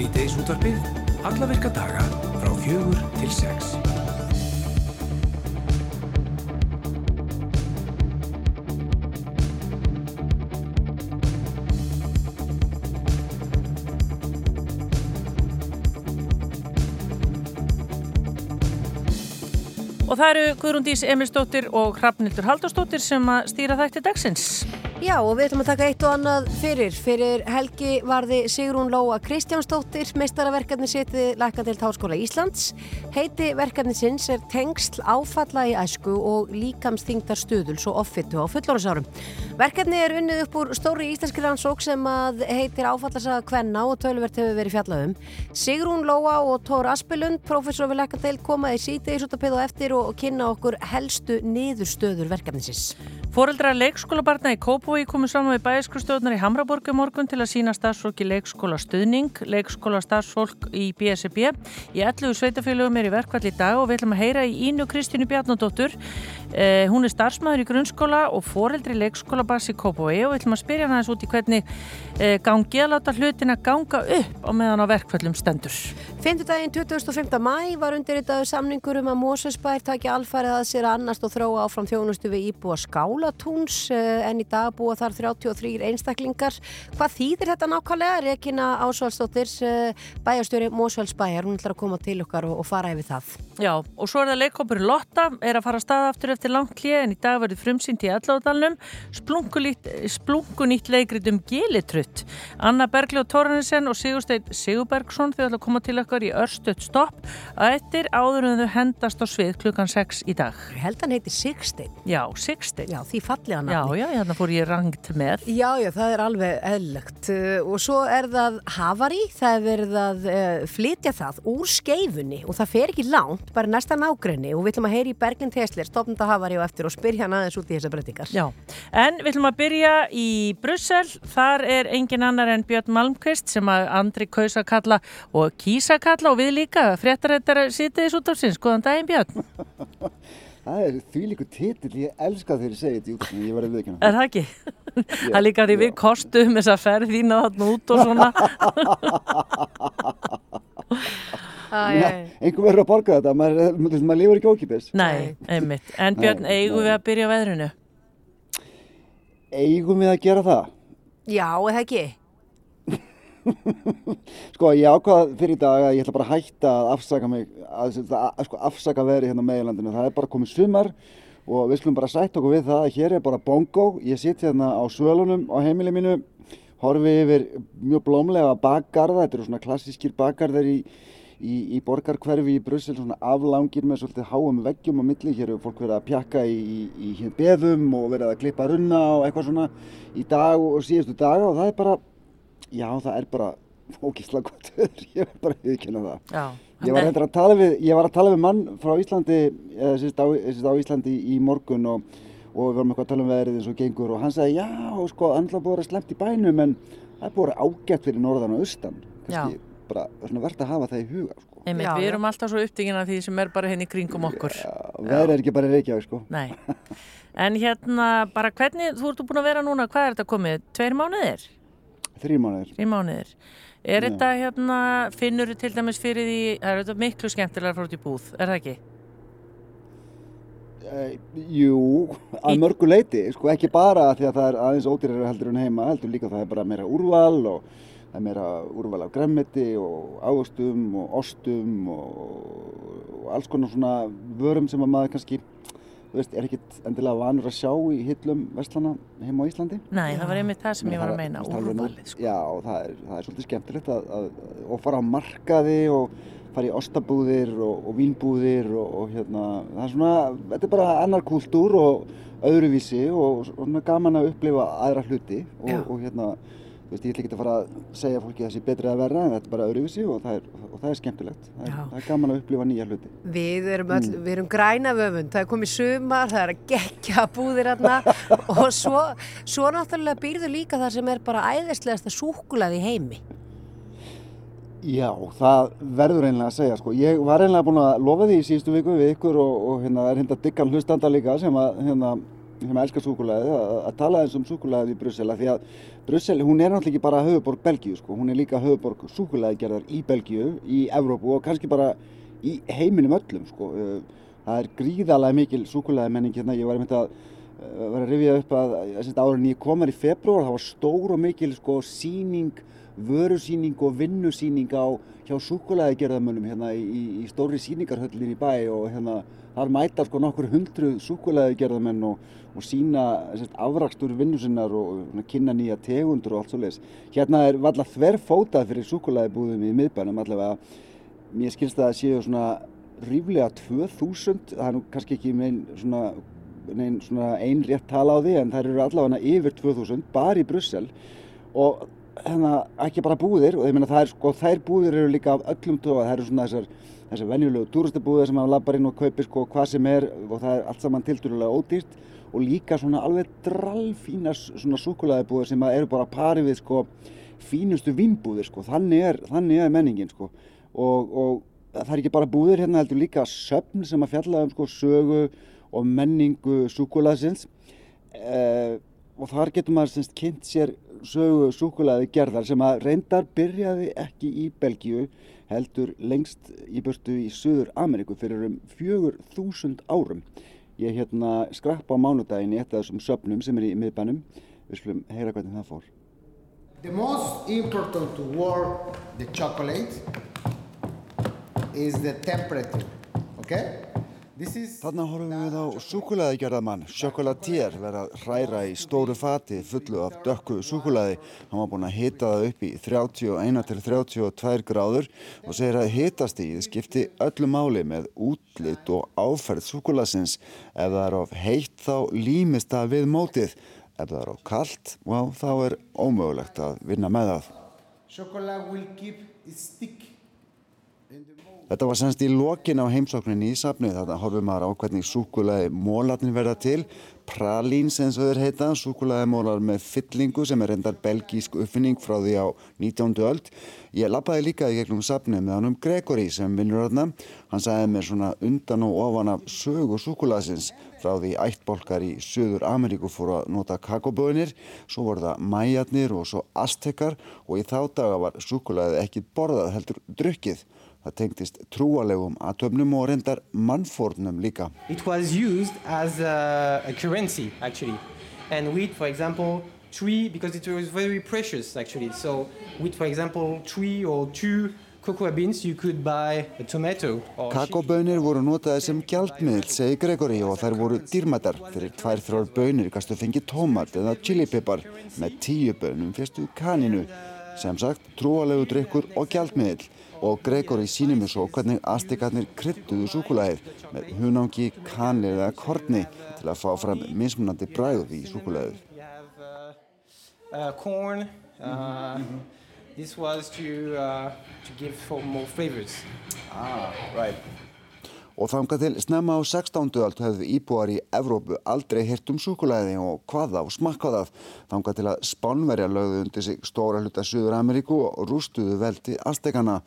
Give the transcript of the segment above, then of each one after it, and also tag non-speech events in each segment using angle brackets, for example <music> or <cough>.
Sýteis útvarpið, alla virka daga frá fjögur til sex. Og það eru Guðrúndís Emilsdóttir og Hrafnildur Haldarsdóttir sem að stýra þætti dagsins. Já og við ætlum að taka eitt og annað fyrir. Fyrir helgi varði Sigrún Lóa Kristjánsdóttir, meistaraverkarni setið Lækandelt Háskóla Íslands. Heiti verkarni sinns er tengsl áfalla í æsku og líkamsþingdar stuðul svo offittu á fullónusárum. Verkarni er unnið upp úr stóri íslenski rannsók sem að heitir áfallasaga Kvenna og tölvert hefur verið fjallagum. Sigrún Lóa og Tór Aspilund, professor við Lækandelt, komaði sítegis út að peða eftir og kynna okkur helstu niðurstöður verkarnisins. Fóreldra leikskólabarna í Kópúi komu saman við bæðiskrustjóðnar í Hamraborgu morgun til að sína starfsfólk í leikskóla stuðning, leikskóla starfsfólk í BSB. Í 11 sveitafélögum er í verkvall í dag og við ætlum að heyra í Ínu Kristínu Bjarnadóttur. Eh, hún er starfsmæður í grunnskóla og fóreldri leikskóla bass í Kópúi og við ætlum að spyrja hann aðeins út í hvernig eh, gangi að láta hlutin að ganga upp á meðan á verkvallum stendur. Fymtudaginn 25. mæ var undirritaður samningur um að Mósesbær taki alfarið að sér annast og þróa áfram þjónustu við íbúa skálatúns en í dag búa þar 33 einstaklingar. Hvað þýðir þetta nákvæmlega? Rekina Ásvaldsdóttir, bæjastjóri Mósvaldsbæjar, hún ætlar að koma til okkar og, og fara yfir það. Já, og svo er það leikópur Lotta, er að fara að staða aftur eftir langt hlið en í dag verður frumsýnt í alláðalunum splunkunýtt leikrit um gelitrutt. Anna Bergli og Tóranesen og Sigurstein Sigurbergsson þau ætla að koma til okkar í örstuðt stopp að eftir áður en þau hendast á svið klukkan 6 í dag. Ég held að hann heiti Sigstein. Já, Sigstein. Já, því fallega Já, já, hérna fór ég rangt með. Já, já, það er alveg eðlögt og svo er það Havari, það er verið að uh, flytja það úr skeifunni og það fer ekki langt, bara næsta nágrenni og við ætlum að heyri í Bergin Tesler, stopnda Havari og eftir og spyrja hann aðeins út í þessar breytingar. Já, en við ætlum að byrja í Brussel, þar er engin annar en Björn Malmqvist sem að Andri Kausa kalla og Kísa kalla og við líka, fréttarættar sýtiðis út af sinns, góðan daginn Björn. <laughs> Það er því líku titill, ég elska þegar ég segi þetta í útlæðinu, ég var að viðkjöna. Er það ekki? Það er líka því við kostum þess að ferð þína þarna út og svona. <laughs> Einhver verður að borga þetta, maður, maður, maður lifur ekki ókipis. Nei, einmitt. En Björn, nei, eigum nei. við að byrja veðrunu? Eigum við að gera það? Já, eða ekki? <laughs> sko ég ákvaða fyrir í dag að ég ætla bara að hætta að afsaka mig að, að, sko, afsaka veri hérna meðlandinu það er bara komið sumar og við skulum bara sætt okkur við það að hér er bara bongo ég sitt hérna á svölunum á heimili mínu horfi yfir mjög blómlega bakgarða, þetta eru svona klassískir bakgarðar í, í, í borgarkverfi í Brussel, svona aflangir með svolítið háum veggjum á milli, hér hefur fólk verið að pjakka í, í, í beðum og verið að klippa runna og eitthvað svona í dag og síðustu daga og það er bara Já, það er bara ógísla gott ég er bara viðkynna það. Já, ég, var að tala við, ég var að tala við mann frá Íslandi, eða sérst á, á Íslandi í morgun og, og við varum eitthvað að tala um veðrið eins og gengur og hann sagði já, sko, andla búið að slemt í bænum en það er búið ágætt fyrir norðan og austan. Kanski já. bara verðt að hafa það í huga, sko. Einmitt, já, við erum alltaf svo upptíkin af því sem er bara henni hérna kringum okkur. Já, veðrið er ekki bara reykjaði, sko. Nei, en hérna, bara hvernig, þú ert búin að vera núna, hvað er þetta komið? Tveir mánuðir? Þrjí mánuðir. Þrjí mánuðir. Er Já. þetta hérna, finnur til dæmis fyrir því, er þetta miklu skemmtilega út í búð, er það ekki? E, jú, að í... mörgu leiti, sko ekki bara því að það er aðeins ódýrar heldur en heima, heldur líka það er bara meira úrval og það er meira úrval af gremmiti og águstum og ostum og, og alls konar svona vörum sem að maður kannski veist, er ekkit endilega vanur að sjá í hillum vestlana heim á Íslandi. Nei, það var einmitt það sem ég var að meina, úrvalið. Sko. Já, það er, það er svolítið skemmtilegt að, að, að fara á markaði og fara í ostabúðir og, og vínbúðir og, og hérna, það er svona, þetta er bara annar kultúr og öðruvísi og svona gaman að upplifa aðra hluti og, og hérna, Veist, ég ætla ekki að fara að segja fólki að það sé betri að verða en þetta er bara öðruvísi og það er, og það er skemmtilegt. Það er, það er gaman að upplifa nýja hluti. Við erum, öll, mm. við erum græna vöfund, það er komið sumar, það er að gegja búðir aðna <laughs> og svo, svo náttúrulega býrðu líka það sem er bara æðislegasta súkulaði heimi. Já, það verður einlega að segja sko. Ég var einlega búin að lofa því í síðustu viku við ykkur og, og hérna er hérna diggan hlustanda líka sem að hérna sem elskar súkulæði að, að tala eins um súkulæði í Brussel því að Brussel, hún er náttúrulega ekki bara höfuborg Belgíu sko, hún er líka höfuborg súkulæðigerðar í Belgíu, í Evrópu og kannski bara í heiminum öllum sko. Það er gríðalega mikil súkulæði menning hérna, ég var einmitt að var að rifja upp að árin ég komar í februar, það var stór og mikil sko síning vörusýning og vinnusýning á hjá súkulæðigerðamönnum hérna í, í stóri síningarhöllin í bæ og hérna þar mæta sko nokkur hundru súkulæðigerðamenn og, og sína afrakstur vinnusinnar og, og kynna nýja tegundur og allt svo leiðis. Hérna er valla þverfótað fyrir súkulæðibúðum í miðbænum allavega. Mér skilst að það séu svona ríflega 2000, það er nú kannski ekki með svona, svona einn rétt tala á því en það eru allavega yfir 2000 bara í Brussel og hérna, ekki bara búðir og ég meina það er sko, þær búðir eru líka af öllum tóa, það eru svona þessar þessar venjulegu túristabúðir sem maður lappar inn og kaupir sko hvað sem er og það er allt saman tildurulega ódýrt og líka svona alveg drallfína svona sukulæðibúðir sem eru bara pari við sko fínustu vinnbúðir sko, þannig er, þannig er menningin sko. Og, og það er ekki bara búðir hérna heldur líka söfn sem að fjalla um sko sögu og menningu sukulæðsins eh, og þar getur maður semst kynnt sér sögu súkulæði gerðar sem að reyndar byrjaði ekki í Belgíu heldur lengst í börtu í Suður Ameríku fyrir um fjögur þúsund árum. Ég hérna skrappa á mánudagin í eitt af þessum söpnum sem er í miðbænum. Við skulum heyra hvernig það fór. The most important to work the chocolate is the temperature, okay? Þannig horfum við á sukulæðigerðamann, chocolatier, verið að hræra í stóru fati fullu af dökku sukulæði. Hann var búinn að hita það upp í 31-32 gráður og segir að hitastíð skipti öllu máli með útlitt og áferð sukulæðsins. Ef það er of heitt þá límist það við mótið. Ef það er of kallt, þá er ómögulegt að vinna með það. Chocolate will keep its stick Þetta var semst í lokin á heimsókninni í safnið. Þarna horfum maður á hvernig súkulæði mólarnir verða til. Pralín sem þau heita, súkulæði mólar með fyllingu sem er endar belgísk uppfinning frá því á 19. öld. Ég lappaði líka í gegnum safnið með hann um Gregory sem vinnur þarna. Hann sagði mér svona undan og ofan af sögu súkulæðsins frá því ættbolkar í Suður Ameríku fóru að nota kakoböðinir svo voru það mæjarnir og svo aztekar. Og í þá daga var súkulæði ekki borðað heldur drukkið Það tengtist trúalegum atöfnum og reyndar mannfórnum líka. It was used as a, a currency actually. And wheat for example tree because it was very precious actually. So with for example three or two cocoa beans you could buy a tomato Kakobönir voru notaði sem gjaldmiðl segi Gregory og þær voru dýrmættar fyrir tvær þrjár bönir kannstu fengi tómat eða chilipipar með tíu bönum fyrstu kaninu. Sem sagt trúalegu drikkur og gjaldmiðl og Gregor í sínum er svo hvernig astekarnir kryttuðu súkulæðið með hunangi, kanli eða korni til að fá fram mismunandi bræð í súkulæðið. Uh, corn, uh, was to, uh, give for more flavors. Ah, right og þanga til snemma á 16. öld hefðu íbúar í Evrópu aldrei hirt um sukulæði og hvaða og smakkaðað þanga til að Spánverja lögðu undir sig stóra hluta Suður Ameríku og rústuðu velti Aztekana.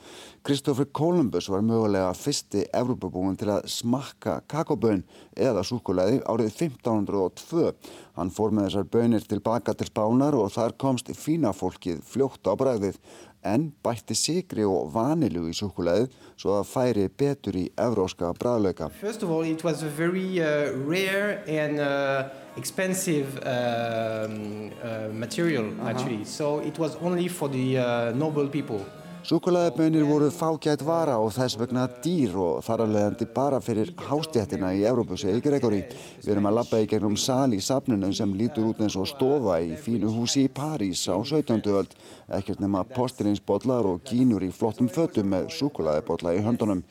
Kristófur Columbus var mögulega fyrsti Evrópabúin til að smakka kakobön eða sukulæði árið 1502. Hann fór með þessar bönir tilbaka til Spánar og þar komst fína fólkið fljótt á bræðið en bætti sigri og vanilu í sukulæðið svo að færi betur í evróska bræðlauka. First of all it was a very uh, rare and uh, expensive uh, uh material uh -huh. actually so it was only for the uh, noble people. Súkulæðibönir voru fágætt vara og þess vegna dýr og þar alvegandi bara fyrir hástjættina í Evrópu, segi Gregori. Við erum að lappa í gegnum sal í safnunum sem lítur út eins og stofa í fínu húsi í París á 17. öld. Ekkert nema postilinsbodlar og kínur í flottum fötum með súkulæðibodla í höndunum.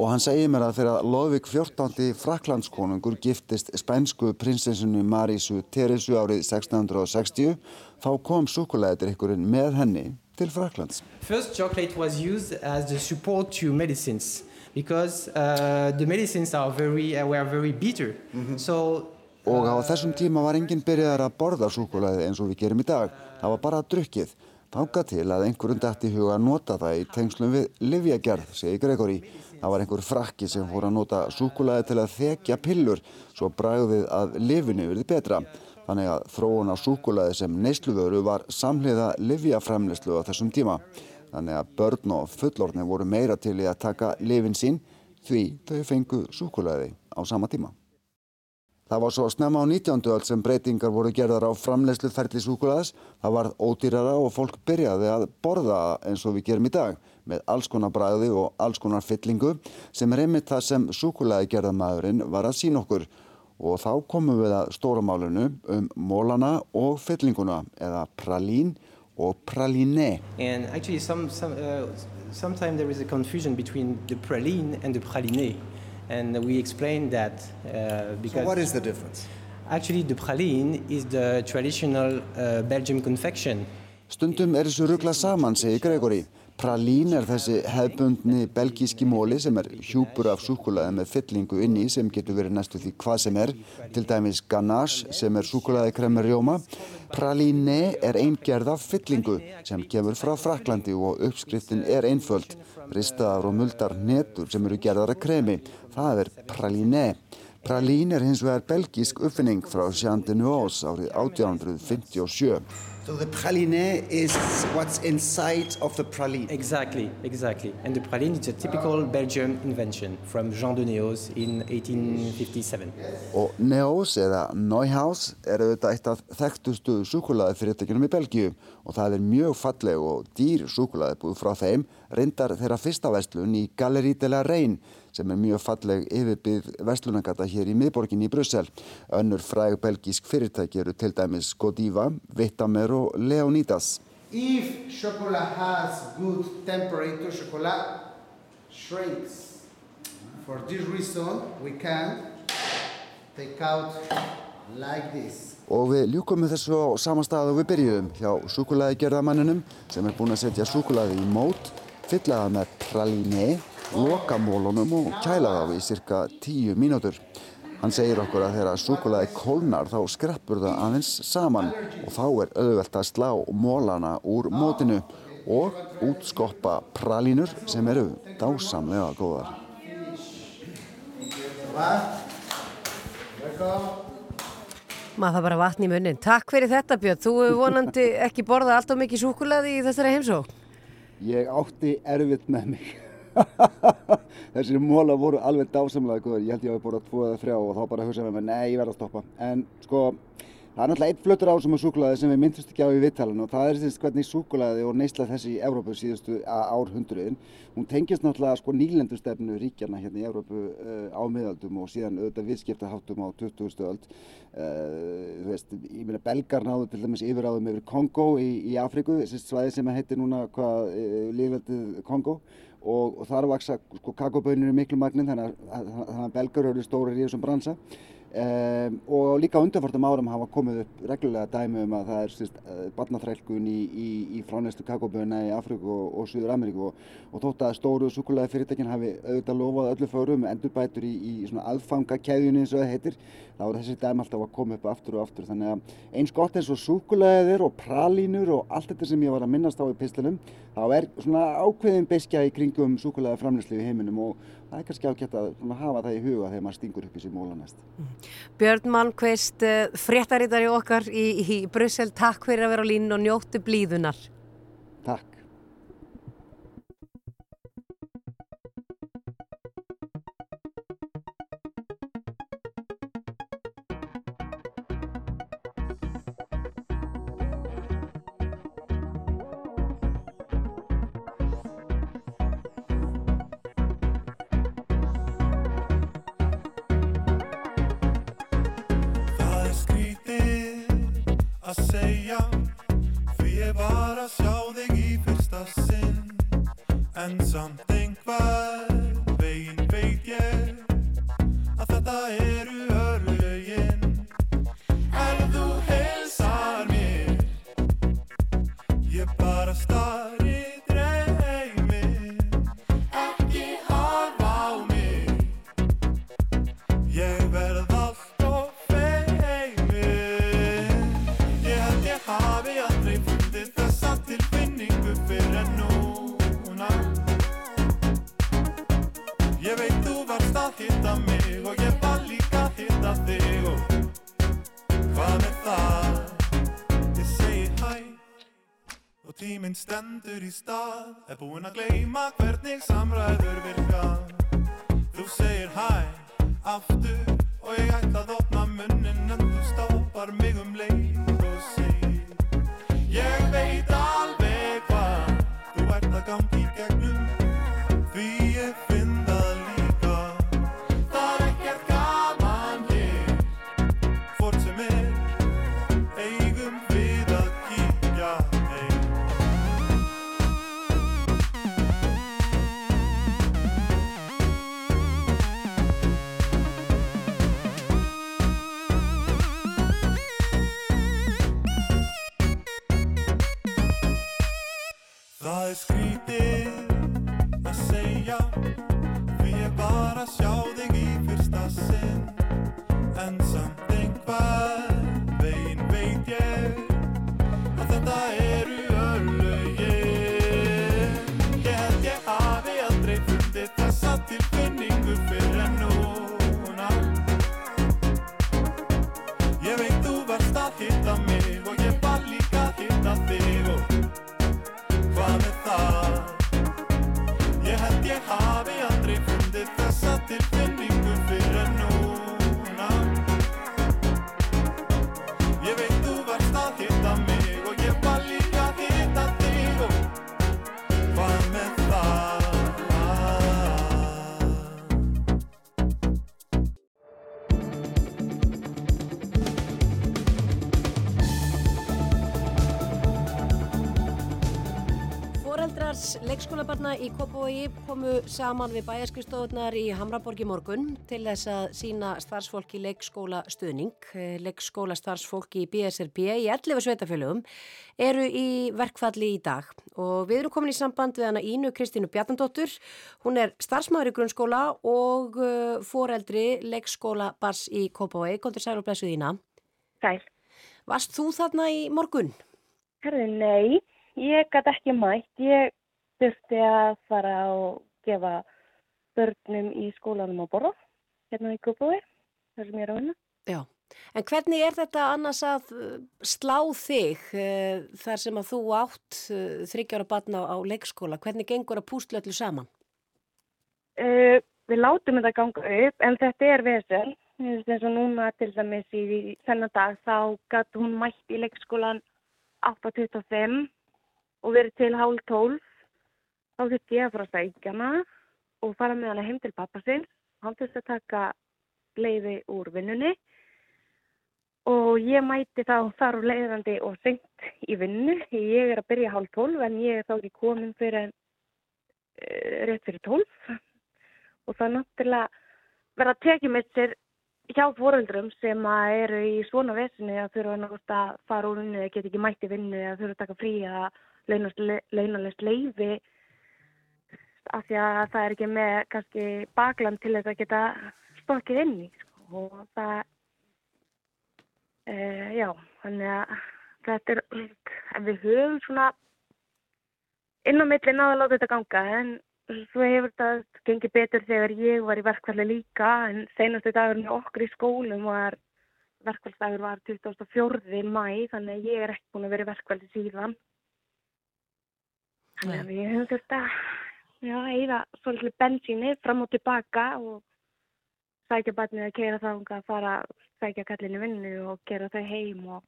Og hann segir mér að þegar Lóðvík 14. fraklandskonungur giftist spænsku prinsessunni Marísu Teresu árið 1660 þá kom súkulæðidrykkurinn með henni til Fraklands. First chocolate was used as the support to medicines because uh, the medicines are very, uh, were very bitter. Mm -hmm. so, og á þessum tíma var enginn byrjaðar að borða súkulæði eins og við gerum í dag. Það var bara drukkið. Þánga til að einhverjum dætti huga að nota það í tengslum við livjagerð, segir Gregori. Það var einhver frakki sem fór að nota súkulaði til að þekja pillur svo bræðið að lifinu verði betra. Þannig að þróun á súkulaði sem neysluvöru var samhliða livjafremlislu á þessum tíma. Þannig að börn og fullorni voru meira til í að taka lifin sín því þau fengu súkulaði á sama tíma. Það var svo snemma á 19. öll sem breytingar voru gerðar á framlegslu ferli súkulaðis. Það varð ódýrara og fólk byrjaði að borða eins og við gerum í dag með alls konar bræði og alls konar fyllingu sem einmitt það sem súkulaði gerðamæðurinn var að sína okkur. Og þá komum við að stóramálunu um mólana og fyllinguna eða pralín og praliné. And actually some, some, uh, sometimes there is a confusion between the praline and the praliné. And we explained that uh, because... So what is the difference? Actually, the praline is the traditional uh, Belgian confection. Stundum er þessu ruggla saman, segir Gregory. Pralín er þessi hefbundni belgíski móli sem er hjúpur af súkulaði með fyllingu inni sem getur verið næstu því hvað sem er, til dæmis ganache sem er súkulaði kremur rjóma. Pralíne er eingerð af fyllingu sem kemur frá Fraklandi og uppskriftin er einföld, ristaðar og muldar netur sem eru gerðar að kremi. Það er pralíne. Pralín er hins vegar belgísk uppfinning frá Jean de Nuos árið 1857. So the praline is what's inside of the praline. Exactly, exactly. And the praline is a typical Belgian invention from Jean de Neos in 1857. Og Neos eða Neuhaus er auðvitað eitt af þekktustu súkulaði fyrirtækjunum í Belgíu og það er mjög falleg og dýr súkulaði búið frá þeim reyndar þeirra fyrsta vestlun í la Reine sem er mjög falleg yfirbyggð vestlunagata hér í miðborginni í Brussel. Önnur fræg belgísk fyrirtæki eru til dæmis Godiva, Vitamer og Leonidas. If chocolate has good temperature, chocolate shrinks. For this reason, we can take out like this. Og við ljúkum með þessu á sama stað og við byrjuðum hjá súkulaði gerðamanninum sem er búin að setja súkulaði í mót, fylla það með praliné loka mólunum og kæla þá í cirka 10 mínútur. Hann segir okkur að þegar súkulaði kólnar þá skreppur það aðeins saman og þá er auðvelt að slá mólana úr mótinu og útskoppa pralínur sem eru dásamlega góðar. Maður það bara vatn í munnin. Takk fyrir þetta Björn. Þú hefur vonandi ekki borðað allt og mikið súkulaði í þessari heimsók. Ég átti erfitt með mig. <laughs> Þessir móla voru alveg dásamlega góður. Ég held ég að við búið að tvo eða þrjá og þá bara hugsaðum við með nei, ég verð að stoppa. En sko, það er náttúrulega eitt flötur ásum á súkulaði sem við myndumst ekki á í vittalinu og það er þess hvernig súkulaði og neysla þessi í Evrópu síðustu árhundruðin. Hún tengist náttúrulega sko nýlendustefnu ríkjana hérna í Evrópu uh, á miðaldum og síðan auðvitað viðskiptaháttum á 20. öld. Uh, þú veist, ég meina belgar náðu til dæmis yfiráðum yfir Kongo í, í Afriku, þessi svæði sem heitir núna hvað, uh, lífveldið Kongo og, þar vaksa sko, kakobönir í miklu magnin þannig að belgar eru stórir í þessum bransa um, og líka undanfartum árum hafa komið upp reglulega dæmi um að það er sérst, barnaþrælkun í, í, í fránestu kakoböna í Afriku og, og Suður Ameríku og, og þótt að stóru sukulæði fyrirtækin hafi auðvitað lofað öllu förum endurbætur í, í svona aðfangakæðjunni eins og það heitir þá er þessi dæmi alltaf að koma upp aftur og aftur. Þannig að eins gott eins og sukulæðir og pralínur og allt þetta sem ég var að minnast á í pislunum þá er svona ákveðin beskja í kringum sukulæða framlýslu í heiminum. Og það er kannski ágætt að hafa það í huga þegar maður stingur upp í sér móla næst. Björn Malmqvist, fréttaritari okkar í, í Brussel, takk fyrir að vera á línu og njóttu blíðunar. hafi aldrei fundið þessa tilfinningu fyrir en núna. Ég veit þú varst að hitta mig og ég var líka að hitta þig. Og hvað með það? Ég segi hæ. Og tíminn stendur í stað. Er búinn að gleima hvernig samræður virka. Þú segir hæ aftur og ég ætla þó sjá þig í fyrsta sinn leikskólabarna í Kópavogi komu saman við bæjaskristofunar í Hamraborg í morgun til þess að sína starfsfólki leikskóla stuðning. Leikskóla starfsfólki í BSRB í 11 sveitafélögum eru í verkfalli í dag og við erum komin í samband við hana Ínu Kristínu Bjarnandóttur. Hún er starfsmæður í grunnskóla og uh, foreldri leikskóla bars í Kópavogi. Kontur sæl og blessuð Ína. Sæl. Varst þú þarna í morgun? Herði, nei, ég gæti ekki mætt. Ég þurfti að fara og gefa börnum í skólanum að borða, hérna í Kópaví, þar sem ég er að vinna. Já, en hvernig er þetta annars að uh, slá þig uh, þar sem að þú átt uh, þryggjára batna á, á leikskóla? Hvernig gengur að pústla öllu saman? Uh, við látum þetta ganga upp, en þetta er vesen. Eins og núna til dæmis í, í þennan dag þá gæti hún mætt í leikskólan 8.25 og verið til hálf 12. Þá þurfti ég að fara að sækja hana og fara með hana heim til pappa sinns. Hann þurfti að taka leiði úr vinnunni og ég mæti þá þar úr leiðandi og sengt í vinnu. Ég er að byrja hálf 12 en ég er þá ekki komin fyrir uh, rétt fyrir 12 og það er náttúrulega verða að tekja með sér hjá foreldrum sem eru í svona vesinu að þurfa náttúrulega að fara úr vinnu eða geta ekki mætti vinnu eða þurfa að taka frí að launalest leifi af því að það er ekki með kannski bakland til þess að geta stokkið inn í sko. og það e, já, þannig að þetta er, við höfum svona inn á milli náða að láta þetta ganga en svo hefur þetta gengið betur þegar ég var í verkfalli líka en senastu dagurinn okkur í skólum var verkfallsdagur var 24. mæ þannig að ég er ekki búin að vera í verkfalli síðan þannig að við höfum þetta já, eða svolítið bensíni fram og tilbaka og sækja barnið að keira það að fara að sækja kallinu vinnu og gera þau heim og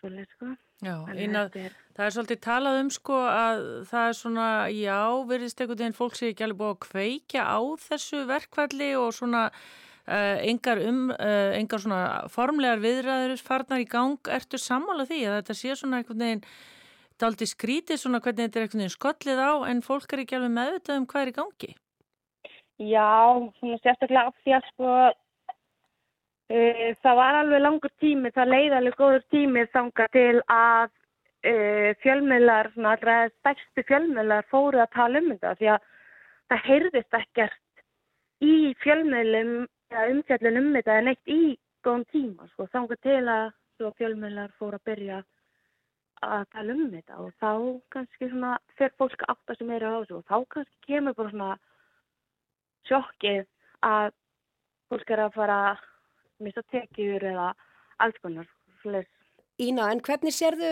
svolítið sko. Já, þetta er- það er svolítið talað um sko að það er svona, já, verðist einhvern veginn fólk sé ekki alveg búið að kveikja á þessu verkvalli og svona uh, engar um, uh, engar svona formlegar viðræður farnar í gang, ertu sammála því að þetta sé svona einhvern veginn daldi skrítið svona hvernig þetta er einhvern veginn skollið á en fólk er ekki alveg meðvitað um hvað er í gangi? Já, svona sérstaklega af því að sko uh, það var alveg langur tími, það leið alveg góður tími þanga til að uh, fjölmiðlar, svona allra stærstu fjölmiðlar fóru að tala um þetta því að það heyrðist ekkert í fjölmiðlum eða umfjallin um þetta en eitt í góðum tíma sko, þanga til að svo fjölmiðlar fóru að byrja að tala um þetta og þá kannski svona fer fólk að átta sem eru á þessu og þá kannski kemur bara svona sjokkið að fólk er að fara að missa tekjur eða alls konar svoleiðis. Ína, en hvernig sérðu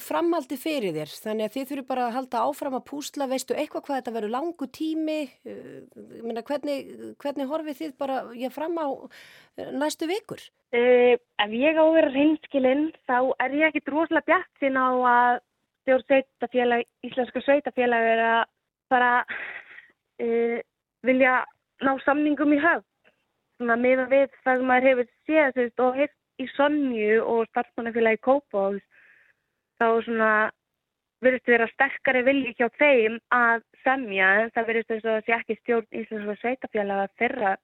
framhaldi fyrir þér? Þannig að þið þurfum bara að halda áfram að púsla, veistu eitthvað hvað þetta verður langu tími? Ég meina, hvernig, hvernig horfið þið bara fram á uh, næstu vikur? Uh, ef ég á að vera reynskilinn þá er ég ekki droslega bjart sín á að stjórn íslenska sveitafélag er að bara uh, vilja ná samningum í höfn. Svona meðan við það maður hefur séð og heilt í Sonju og starfsmannafélagi Kópavóðs þá svona verðist vera sterkari vilji hjá þeim að semja en það verðist þess að það sé ekki stjórn íslenska sveitafélag að þeirra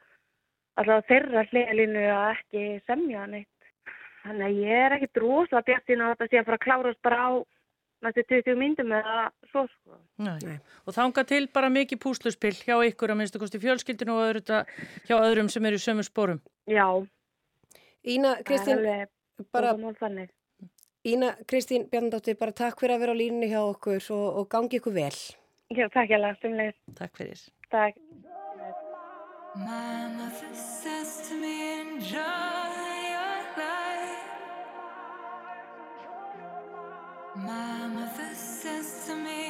alltaf þeirra hliðalínu að ekki semja neitt. Þannig að ég er ekki droslega bjart sín að þetta sé að fara að klárast bara á næstu 20 myndum eða svo sko. Nei. Og þanga til bara mikið púsluspill hjá ykkur að minnstu kosti fjölskyldinu og öðru, hjá öðrum sem eru í sömu spórum. Já, Ína, Kristín, bara-. Ína, Kristín Bjarnadóttir, bara takk fyrir að vera á línunni hjá okkur og, og gangi ykkur vel. Já, takk ég alveg, semlega. Takk fyrir. Takk. My mother says to me, enjoy your life. My mother says to me,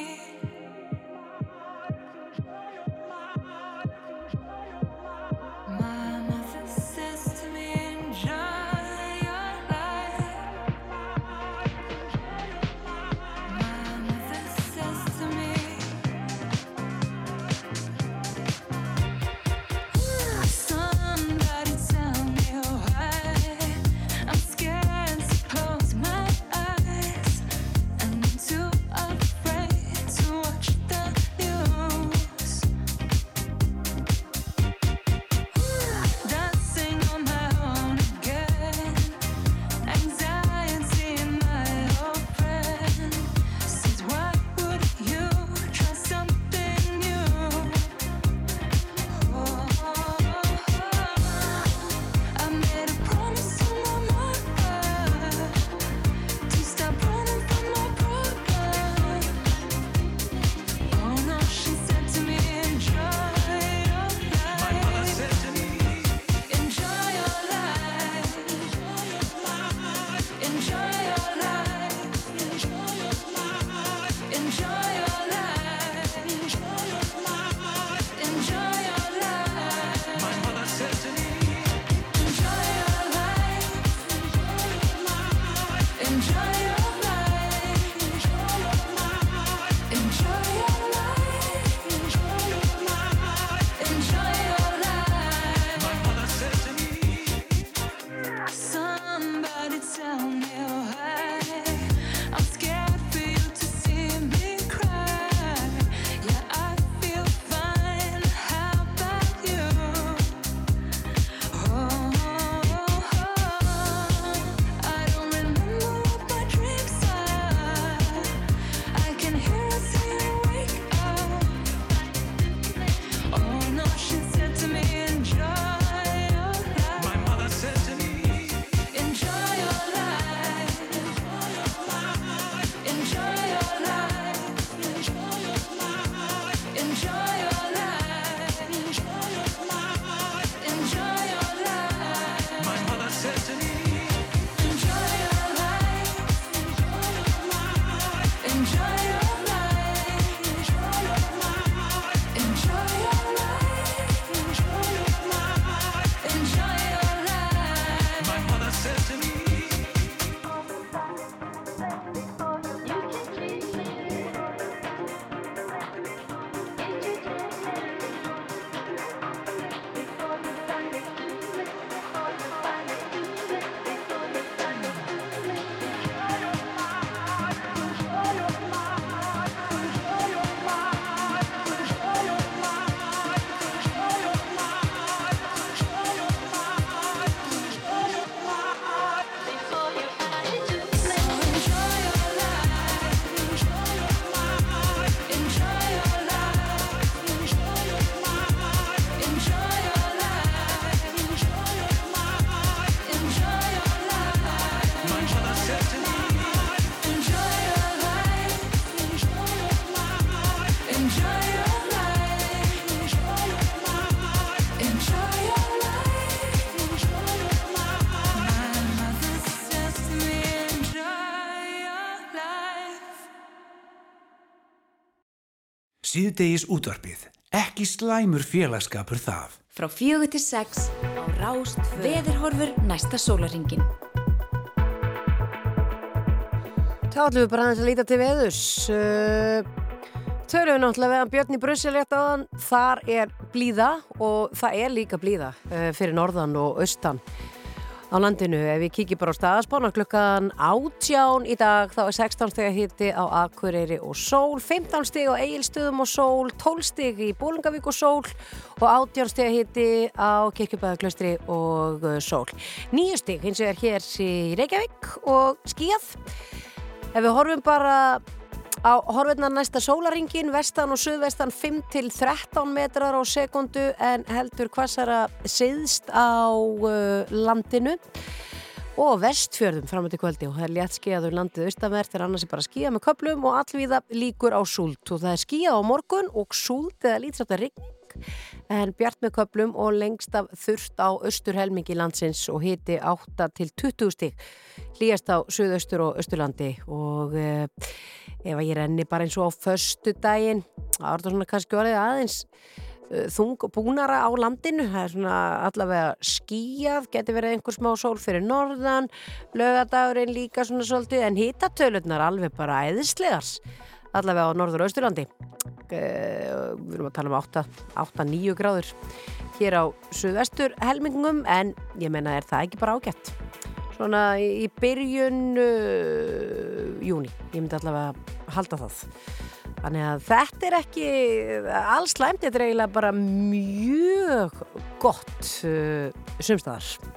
Síðdegis útvarpið. Ekki slæmur félagskapur það. Frá fjögur til sex á Rást Veðurhorfur næsta sólaringin. Þá ætlum við bara aðeins að líta til veðurs. Uh, Törum við náttúrulega veðan Björn í Brussel rétt áðan. Þar er blíða og það er líka blíða uh, fyrir norðan og austan á landinu. Ef við kíkjum bara á staðaspána klukkan átján í dag þá er 16 steg að hitti á Akureyri og sól, 15 steg á Egilstöðum og sól, 12 steg í Bólingavík og sól og 18 steg að hitti á Kirkjubæðaklaustri og uh, sól. 9 steg hins vegar hér í Reykjavík og skíjað. Ef við horfum bara á horfinna næsta sólaringin, vestan og suðvestan 5 til 13 metrar á sekundu en heldur hvassara siðst á uh, landinu. Og vestfjörðum fram til kvöldi og það er létt skíðaður landið austanvert þegar annars er bara skíða með köplum og allvíða líkur á súlt og það er skíða á morgun og súlt eða lítið að rigning en bjart með köplum og lengst af þurft á austur helmingi landsins og hiti 8 til 20 stík hlýjast á suðaustur og austurlandi og eh, ef að ég renni bara eins og á föstu daginn þá er þetta svona kannski orðið aðeins uh, þung búnara á landinu. Það er svona allavega skíjað getur verið einhver smá sól fyrir norðan lögadagurinn líka svona svolítið en hitatöluðnar alveg bara æðislegars allavega á norður og austurlandi. Uh, við erum að tala um 8-9 gráður hér á suðvestur helmingum en ég menna er það ekki bara ágætt? Svona í, byrjun uh, júni ég myndi allavega halda það. Þannig að þetta er ekki alls slæmt, þetta er eiginlega bara mjög gott uh, sumstaðar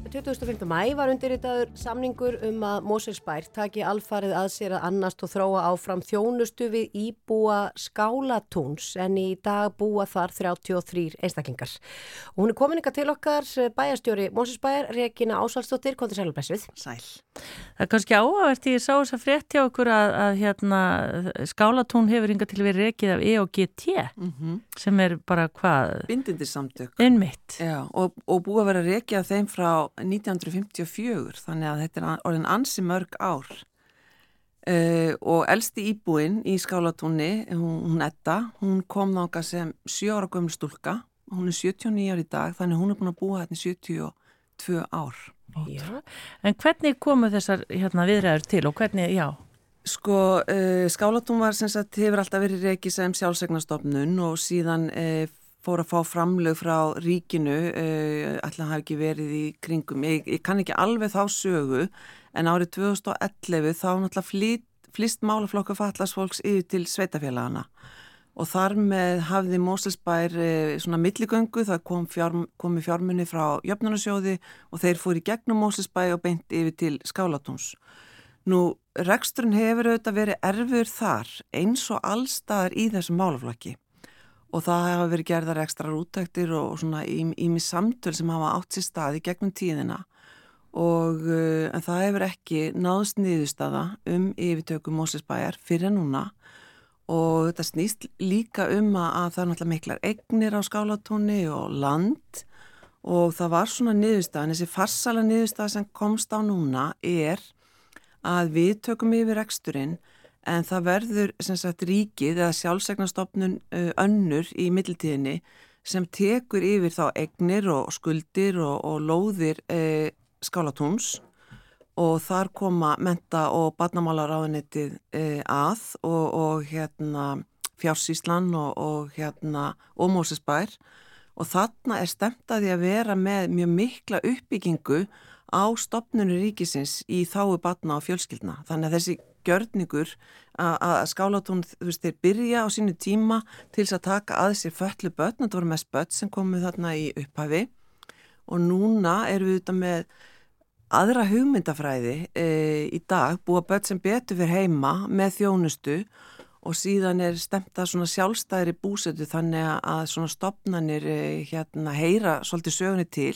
25. mæ var undirritaður samningur um að Moselsbær taki alfarið að sér að annast og þróa áfram þjónustu við íbúa skálatúns en í dag búa þar 33 einstaklingar. Og hún er komin ykkar til okkar bæjastjóri Moselsbær, Regina Ásalsdóttir, kontur sælubæsvið. Sæl. Það er kannski áhverst, ég sá þess að frétt hjá okkur að, að hérna, skálatún hefur yngar til verið rekið af EOGT Mm -hmm. sem er bara hvað? Bindindisamtök. Innmitt. Já, og, og búið að vera rekið af þeim frá 1954 þannig að þetta er orðin ansi mörg ár uh, og elsti íbúinn í skálatúnni, hún, hún Edda, hún kom þánga sem 7 ára gömul stúlka, hún er 79 ár í dag þannig hún er búin að búa hérna í 72 ár. Já. En hvernig komu þessar hérna, viðræður til og hvernig, já? Sko, uh, skálatún var sem sagt, hefur alltaf verið rekið sem sjálfsegnastofnun og síðan uh, fór að fá framlög frá ríkinu, uh, ætla að hafa ekki verið í kringum. Ég, ég kann ekki alveg þá sögu, en árið 2011 þá náttúrulega flýtt, flýst málaflokka fallasfólks yfir til sveitafélagana og þar með hafði Móselsbær svona milligöngu, það kom fjár, komi fjármunni frá Jöfnunarsjóði og þeir fór í gegnum Móselsbær og beint yfir til Skálatúns. Nú, reksturinn hefur auðvitað verið erfur þar eins og allstaðar í þessum málaflokki og það hafa verið gerðar ekstra rútæktir og svona ími samtöl sem hafa átt sér stað í gegnum tíðina. Og uh, en það hefur ekki náðst niðurstaða um yfirtöku Mósesbæjar fyrir núna. Og þetta snýst líka um að það er náttúrulega miklar egnir á skálatóni og land. Og það var svona niðurstaðan, þessi farsala niðurstaða sem komst á núna er að við tökum yfir reksturinn en það verður sagt ríkið eða sjálfsegnastofnun önnur í middeltíðinni sem tekur yfir þá egnir og skuldir og, og lóðir e, skálatúns og þar koma menta og barnamálaráðunitið e, að og, og hérna fjársíslan og, og hérna Mósesbær og þarna er stemt að vera með mjög mikla uppbyggingu á stopnunu ríkisins í þáu batna og fjölskyldna. Þannig að þessi gjörningur að skálatún, þú veist, þeir byrja á sínu tíma til þess að taka að sér föllu börn, þetta voru mest börn sem komuð þarna í upphafi. Og núna erum við þetta með aðra hugmyndafræði e, í dag, búa börn sem betur fyrir heima með þjónustu. Og síðan er stemt að svona sjálfstæðri búsetu þannig að svona stopnanir e, hérna heyra svolítið sögunni til.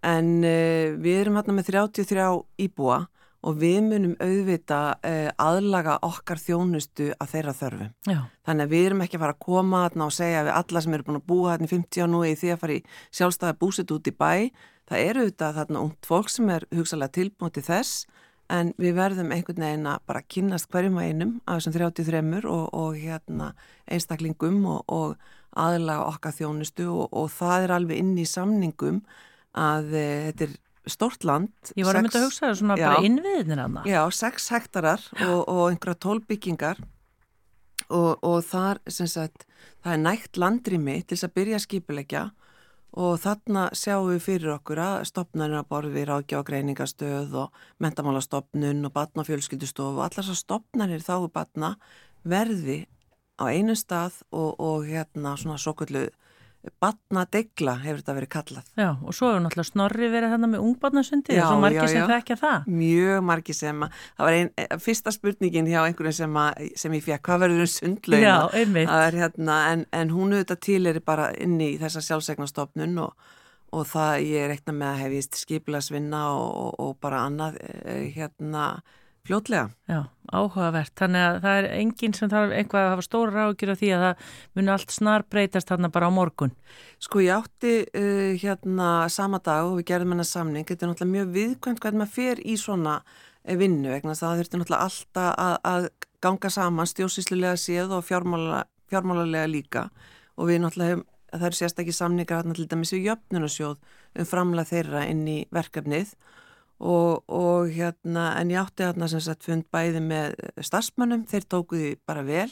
En uh, við erum hérna með 33 íbúa og við munum auðvita uh, aðlaga okkar þjónustu að þeirra þörfum. Já. Þannig að við erum ekki að fara að koma þarna og segja við alla sem eru búin að búa þarna í 50 ára nú í því að fara í sjálfstæða búsit út í bæ. Það eru auðvitað þarna ungt fólk sem er hugsalega tilbúin til þess en við verðum einhvern veginn að bara kynast hverjum að einum af þessum 33 og, og hérna einstaklingum og, og aðlaga okkar þjónustu og, og það er alveg inn í samningum að e, þetta er stort land. Ég var að mynda að hugsa það svona já, bara innviðinir hana. Já, 6 hektarar og, og einhverja 12 byggingar og, og þar, sagt, það er nægt landrými til þess að byrja að skipilegja og þarna sjáum við fyrir okkur að stopnarnir að borði ráðgjá greiningastöð og mentamálastofnun og batna og fjölskyldustof og allar þessar stopnarnir þá er batna verði á einu stað og, og hérna svona svo kallu Batnadegla hefur þetta verið kallað. Já, og svo hefur náttúrulega Snorri verið þarna með ungbarnasundi og svo margir sem þekkja það. Mjög margir sem að, það var einn, eh, fyrsta spurningin hjá einhverjum sem, að, sem ég fekk, hvað verður um sundlauna? Já, einmitt. Hérna, en, en hún auðvitað til er bara inn í þessa sjálfsegnastofnun og, og það ég eitthvað með að hefist skipilagsvinna og, og, og bara annað eh, hérna fljótlega. Já, áhugavert. Þannig að það er enginn sem þarf einhvað að hafa stóra ráðgjur af því að það muni allt snar breytast þarna bara á morgun. Sko ég átti uh, hérna sama dag og við gerðum hennar samning. Þetta er náttúrulega mjög viðkvæmt hvernig maður fer í svona uh, vinnu vegna það þurfti náttúrulega alltaf að, að ganga saman stjósíslulega séð og fjármála, fjármálarlega líka og við náttúrulega hefum það eru sérstaklega samningar hérna til dæmis við jöfnunarsjóð um framlega þeirra inn í verkefnið og, og hérna, en ég átti hérna sem sagt fund bæði með starfsmönnum, þeir tókuði bara vel,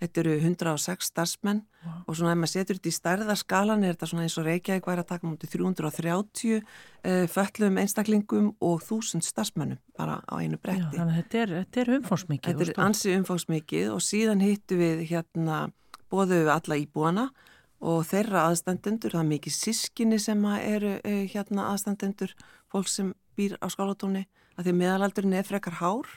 þetta eru 106 starfsmenn wow. og svona ef maður setur þetta í stærðarskalan er þetta svona eins og Reykjavík væri að taka mútið 330 uh, föllum einstaklingum og 1000 starfsmönnum bara á einu bretti. Já, þetta er, þetta er umfórsmikið. Þetta er ansi umfórsmikið og síðan hittu við hérna, bóðu við alla íbúana og þeirra aðstandendur, það er mikið sískinni sem eru uh, hérna aðstandendur, fólk sem býr á skálatóni að því meðalaldurinn er frekar hár.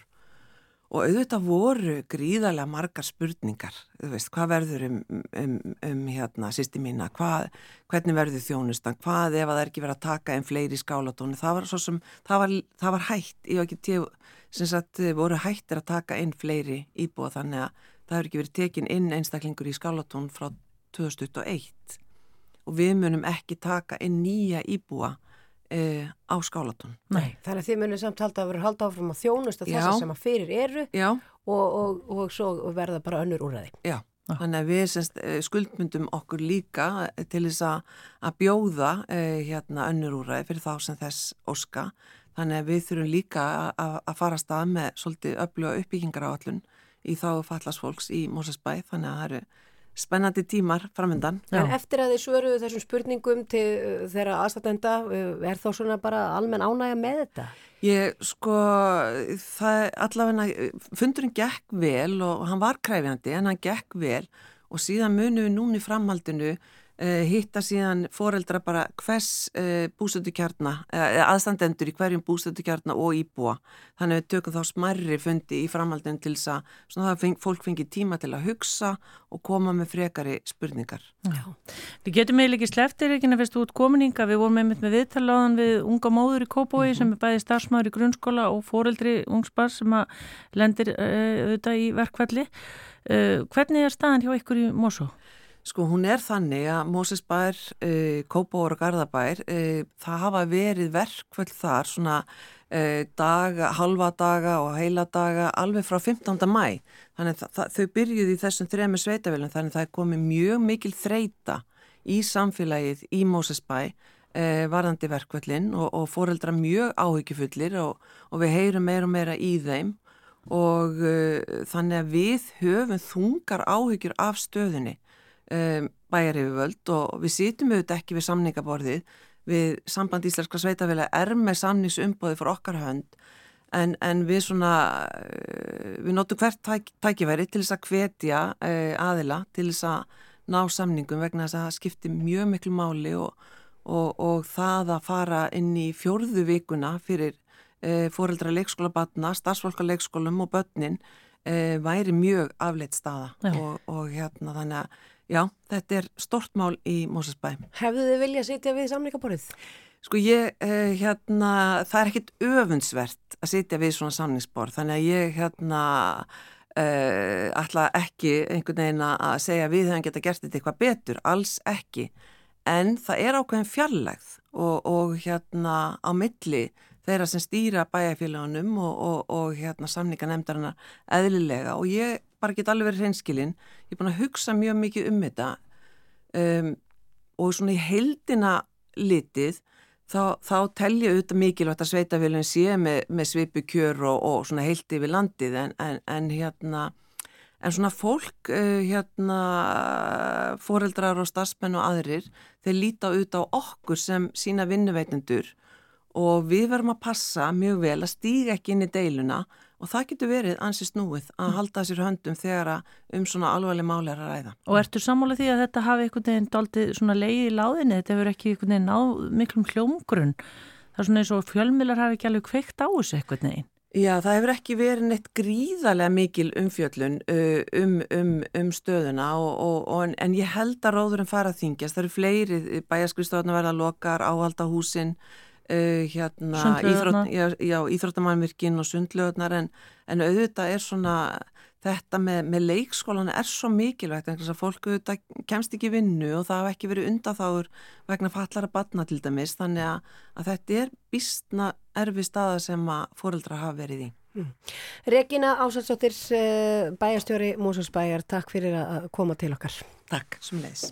Og auðvitað voru gríðarlega margar spurningar, þú veist, hvað verður um, um, um hérna sýsti mína, hvað, hvernig verður þjónustan, hvað ef að það er ekki verið að taka einn fleiri skálatóni, það var svo sem, það var, það var hætt, ég var ekki til, sem sagt, voru hættir að taka einn fleiri íbúa þannig að það hefur ekki verið tekin inn einstaklingur í skálatón frá 2001 og við munum ekki taka inn nýja íbúa e, á skálatón. Nei. Þannig að þið munum samt halda að vera halda áfram að þjónusta þess sem að fyrir eru og, og, og svo verða bara önnur. Já, Já. þannig að við semst, skuldmyndum okkur líka til þess að bjóða eh, hérna, önnur úrraði fyrir þá sem þess óska. Þannig að við þurfum líka að fara stað með svolítið öfluga uppbyggingar á allun í þá fallasfólks í Mósesbæ. Þannig að það eru spennandi tímar framöndan. En eftir að þið svöruðu þessum spurningum til uh, þeirra aðstatenda, uh, er þá svona bara almenn ánægja með þetta? Ég, sko, það allavega, fundurinn gekk vel og hann var kræfjandi en hann gekk vel og síðan munum við núni framhaldinu Uh, hitta síðan foreldra bara hvers uh, bústöndukjarna uh, aðstandendur í hverjum bústöndukjarna og íbúa þannig að við tökum þá smarri fundi í framhaldinu til þess að feng, fólk fengi tíma til að hugsa og koma með frekari spurningar Já. Við getum eiginlega ekki sleftir ekki nefnist út kominninga, við vorum einmitt með viðtaláðan við unga móður í Kópói -hmm. sem er bæði starfsmáður í grunnskóla og foreldri ungsbar sem að lendir auðvitað í verkvalli hvernig er staðan hjá ykkur í Mosó? Sko hún er þannig að Mósesbær, uh, Kópavór og Garðabær, uh, það hafa verið verkvöld þar svona uh, daga, halva daga og heila daga alveg frá 15. mæ. Þannig að þau byrjuði í þessum þrejum sveitavélum þannig að það er komið mjög mikil þreita í samfélagið í Mósesbæ varðandi verkvöldin og, og foreldra mjög áhyggjufullir og, og við heyrum meira og meira í þeim og þannig að við höfum þungar áhyggjur af stöðunni um, bæjar yfirvöld og við sýtum auðvitað ekki við samningaborðið við samband Íslenska sveitafélag er með samningsumbóði fyrir okkar hönd en, en við svona uh, við notum hvert tæk, tækifæri til þess að hvetja uh, aðila til þess að ná samningum vegna þess að það skiptir mjög miklu máli og, og, og það að fara inn í fjórðu vikuna fyrir uh, fóreldra leikskóla batna, starfsfólka leikskólum og börnin væri mjög afleitt staða og, og hérna þannig að Já, þetta er stort mál í Mósesbæ. Hefðu þið viljað sitja við samlingaborðið? Sko ég, eh, hérna, það er ekkit öfundsvert að sitja við svona samningsborð, þannig að ég, hérna, eh, ætla ekki einhvern veginn að segja við hefum geta gert þetta eitthvað betur, alls ekki, en það er ákveðin fjarlægð og, og hérna á milli þeirra sem stýra bæjarfélagunum og, og, og hérna samninga nefndarinnar eðlilega. Og ég bara get alveg verið hreinskilinn, ég er búin að hugsa mjög mikið um þetta. Um, og svona í heldina litið þá, þá telja auðvitað mikilvægt að sveitafélagin sé með, með svipu kjör og, og svona heilt yfir landið. En, en, en hérna en svona fólk uh, hérna foreldrar og starfsmenn og aðrir þeir líta auðvitað á okkur sem sína vinnuveitendur og við verum að passa mjög vel að stíga ekki inn í deiluna. Og það getur verið ansið snúið að halda sér höndum þegar um svona alvarleg máli er að ræða. Og ertu sammála því að þetta hafi einhvern veginn daldið svona leið í láðinni, þetta hefur ekki einhvern veginn náð miklum hljómgrunn, það er svona eins og fjölmilar hafi ekki alveg kveikt á þessu einhvern veginn. Já, það hefur ekki verið neitt gríðarlega mikil umfjöllun um, um, um stöðuna og, og, og, en ég held að róðurinn fara að þingjast, það eru fleiri bæjaskristóðuna verða lokar, áhaldahúsin, Uh, hérna, íþrótt, íþróttamannvirkinn og sundlöðunar en, en auðvitað er svona þetta með, með leikskólan er svo mikilvægt en þess að fólk auðvitað kemst ekki vinnu og það hafa ekki verið undatháður vegna fallara batna til dæmis þannig að, að þetta er býstna erfi staða sem að fóreldra hafa verið í. Mm. Regina Ásarsdóttir eh, bæjarstjóri Músarsbæjar, takk fyrir að koma til okkar. Takk, sem leis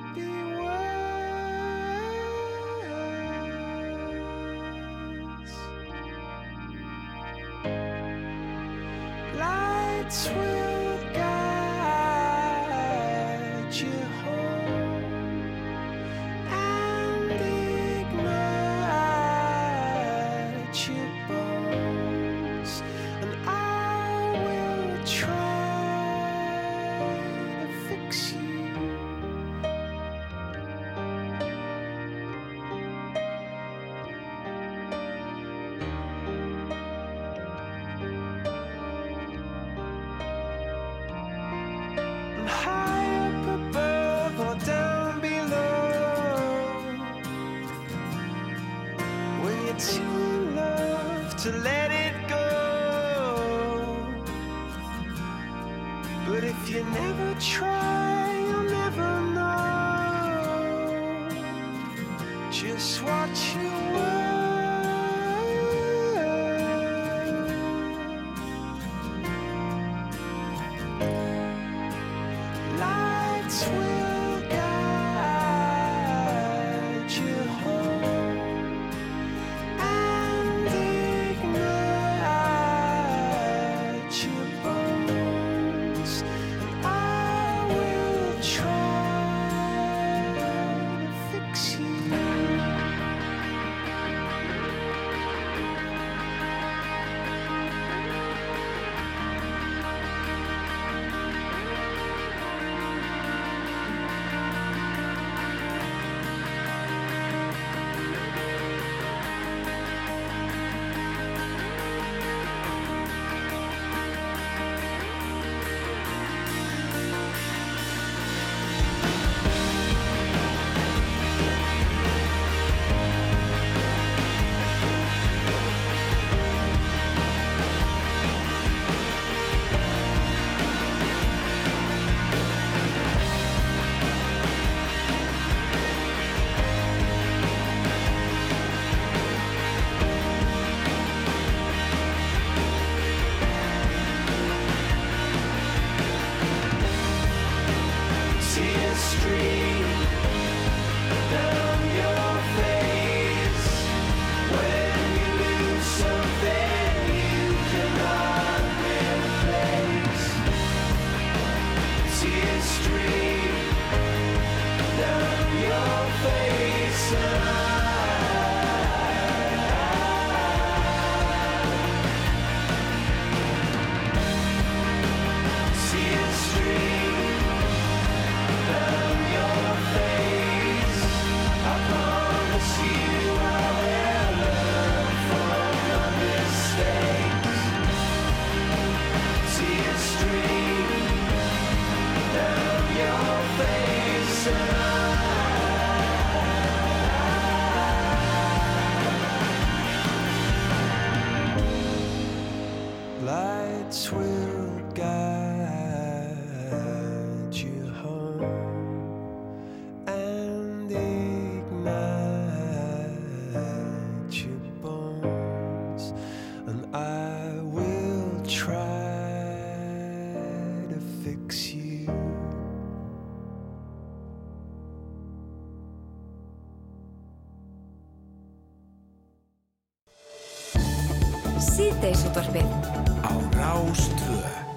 sweet. But if you never try, you'll never know just what you were. Síðdeisútvarfið Á Rástvö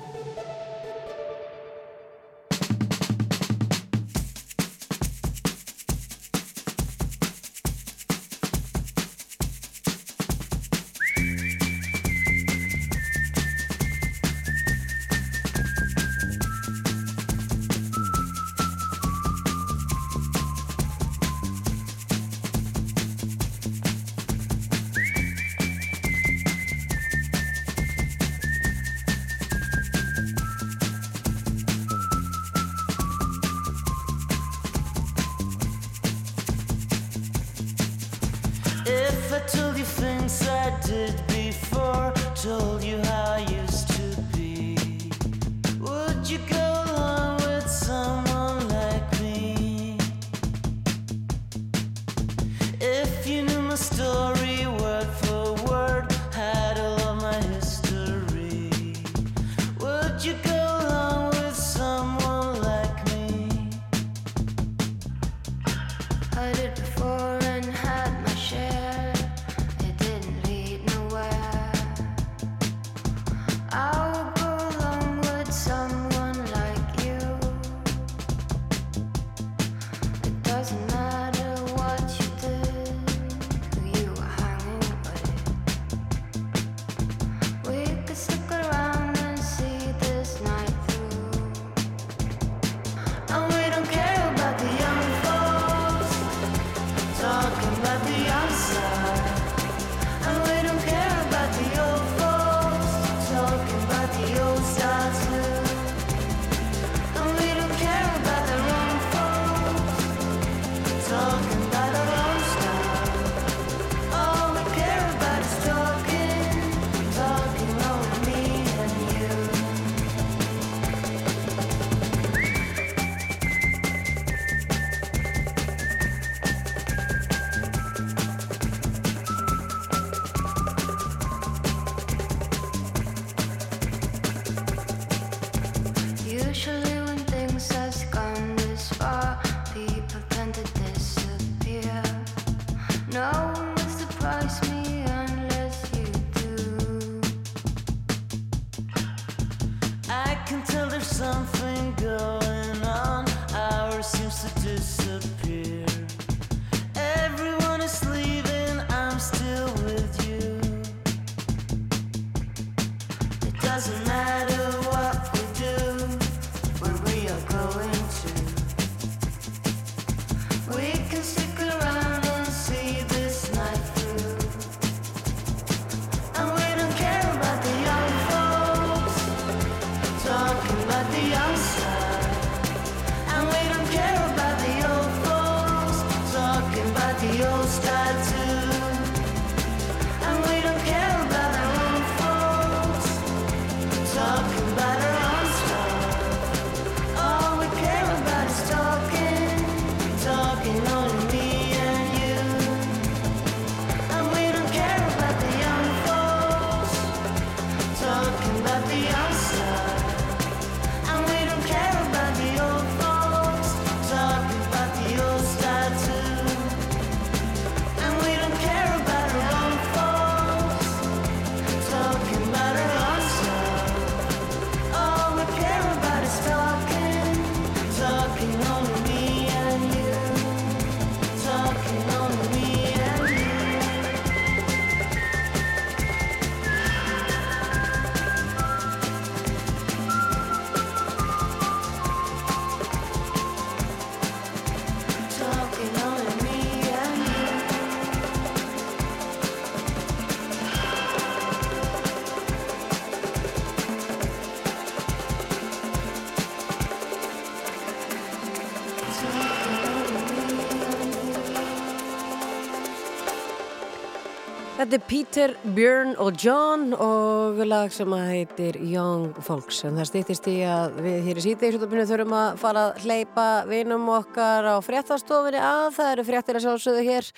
Þetta er Peter, Björn og John og lag sem að heitir Young Folks en það stýttist í að við hér í síðdegisutopinu þurfum að fara að hleypa vinum okkar á fréttastofinni að það eru fréttir að sjálfsögðu hér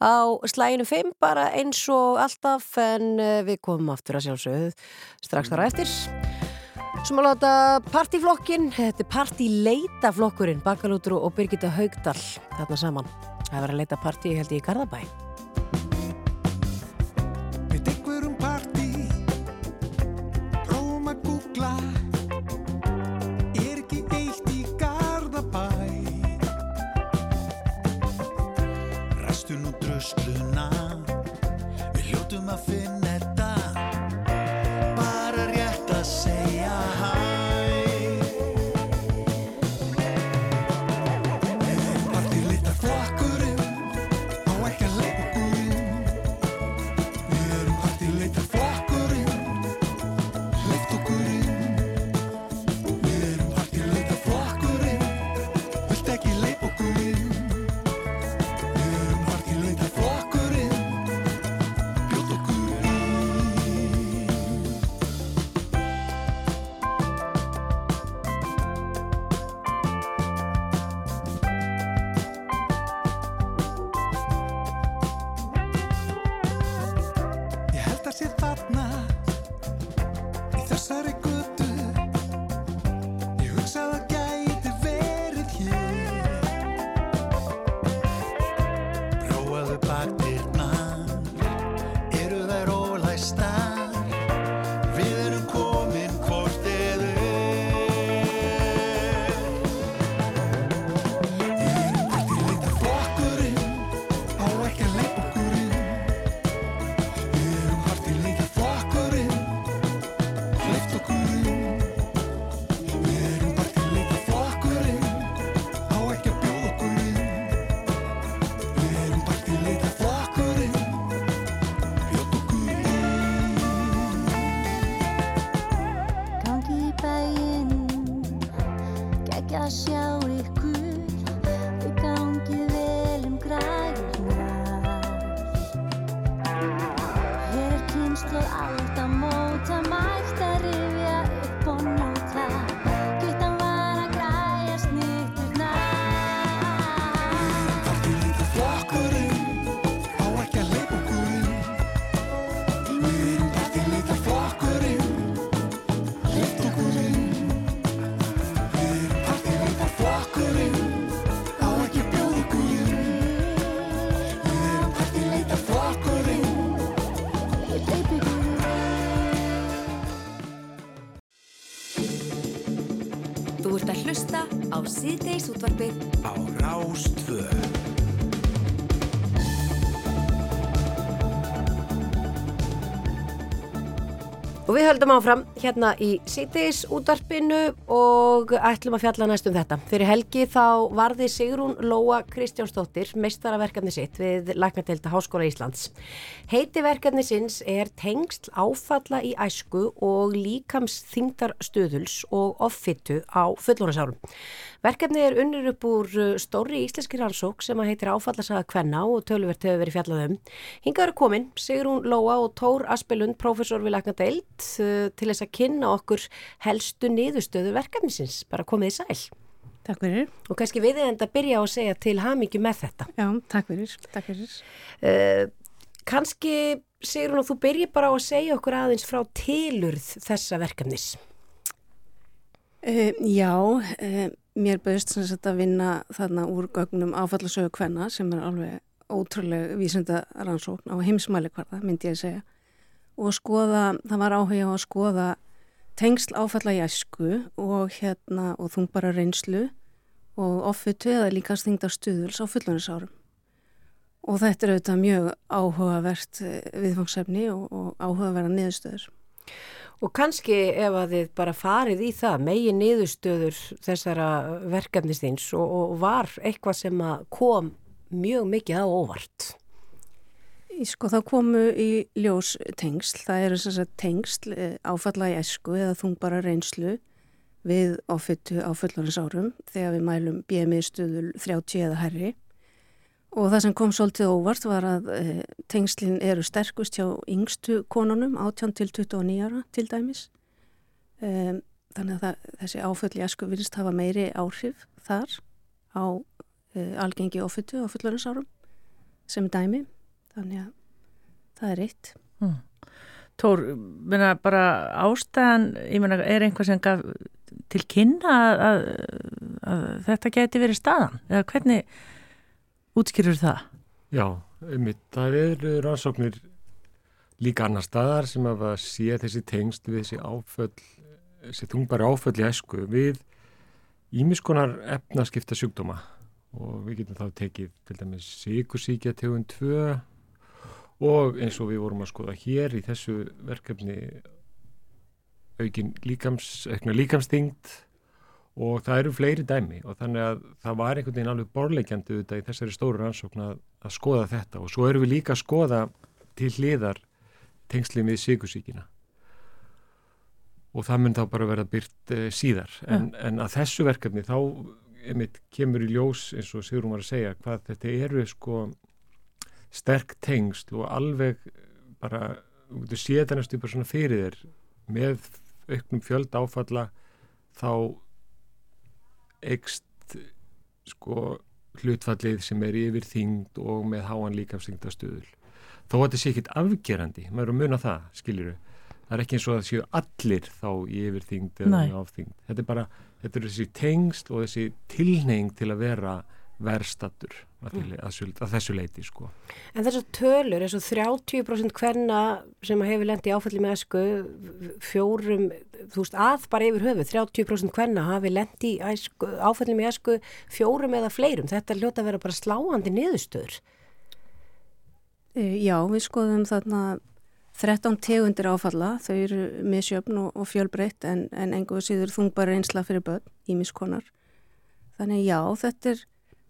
á slæginu 5 bara eins og alltaf en eh, við komum aftur að sjálfsögðu strax þar eftir Sem að láta partíflokkin, þetta er partíleitaflokkurinn, Bakalútur og Birgitta Haugdal þarna saman. Það var að leita partí held ég í Garðabæ. Síðdeis útvarpið Á Rástvö Og við höldum áfram hérna í sítiðis útvarpinu og ætlum að fjalla næst um þetta. Fyrir helgi þá varði Sigrún Lóa Kristjánsdóttir meistaraverkefni sitt við Læknadelta Háskóla Íslands. Heiti verkefni sinns er tengsl áfalla í æsku og líkams þingdarstöðuls og offittu á fullónasárum. Verkefni er unnur upp úr uh, stóri íslenski rannsók sem að heitir áfallasaga kvenna og töluvert hefur verið fjallað um. Hingað eru komin Sigrún Lóa og Tór Aspelund, prófessor við Læknadeild uh, til þess að kynna okkur helstu niðurstöðu verkefnisins. Bara komið í sæl. Takk fyrir. Og kannski við erum þetta að byrja að segja til hamingju með þetta. Já, takk fyrir. Takk fyrir. Uh, kannski, Sigrún, og þú byrji bara að segja okkur aðeins frá tilurð þessa verkefnis. Uh, já, uh, mér bauðist sem sagt að vinna þarna úr gögnum áfallasögu kvenna sem er alveg ótrúlega vísenda rannsókn á heimsmæli hverða, myndi ég að segja. Og skoða, það var áhuga á að skoða tengsl áfalla í æsku og hérna og þungbara reynslu og offutu eða líka stingdarstuðuls á fullunisárum. Og þetta er auðvitað mjög áhugavert eh, viðfangsefni og, og áhugaverða niðurstöður. Og kannski ef að þið bara farið í það, megin niðurstöður þessara verkefnistins og, og var eitthvað sem kom mjög mikið á óvart. Sko þá komu í ljós tengsl, það eru sem sagt tengsl eh, áfalla í esku eða þungbara reynslu við ofittu á fullorins árum þegar við mælum BMI stuðul 30 eða herri Og það sem kom svolítið óvart var að e, tengslinn eru sterkust hjá yngstu konunum, 18 til 29 ára til dæmis. E, þannig að það, þessi áföll í æsku virðist hafa meiri áhrif þar á e, algengi ofuttu á fullorinnsárum sem dæmi. Þannig að það er eitt. Mm. Tór, menna bara ástæðan, ég menna, er einhver sem gaf til kynna að, að, að þetta geti verið staðan? Eða hvernig útskýrur það? Já, einmitt, það eru rannsóknir líka annar staðar sem að sé þessi tengst við þessi áföll, þessi þungbæri áföll í æsku við ímiskonar efnaskipta sjúkdóma og við getum þá tekið til dæmis sikursíkja tegund 2 og eins og við vorum að skoða hér í þessu verkefni aukin líkams, aukna líkamsþyngd og það eru fleiri dæmi. Og þannig að það var einhvern veginn alveg borleikjandi auðvitað í þessari stóru rannsókn að, að skoða þetta. Og svo erum við líka að skoða til hliðar tengslið við sikursíkina og það mun þá bara vera byrt e, síðar. En, en að þessu verkefni þá einmitt kemur í ljós eins og Sigrun var að segja hvað þetta eru sko sterk tengsl og alveg bara, þú séð næstu bara svona fyrir þér með auknum fjöld áfalla þá ekst sko hlutfallið sem er yfir þyngd og með háan líkafsþyngdastuðul þó að þetta sé ekkit afgerandi maður er að muna það, skiljuru það er ekki eins og að séu allir þá í yfir þyngd eða Nei. áfþyngd þetta er bara, þetta er þessi tengst og þessi tilneying til að vera verstattur að, til, að, að þessu leiti sko En þessar tölur, eins og 30% hverna sem hefur lendi áfalli með esku, fjórum, þú veist, að bara yfir höfu, 30% hverna hafi lendi áfalli með esku fjórum eða fleirum. Þetta hljóta að vera bara sláandi niðurstöður. E, Já, við skoðum þarna 13 tegundir áfalla, þau eru misjöfn og, og fjölbreytt en, en engu síður þungbara einsla fyrir börn, ímiskonar. Þannig já, þetta er,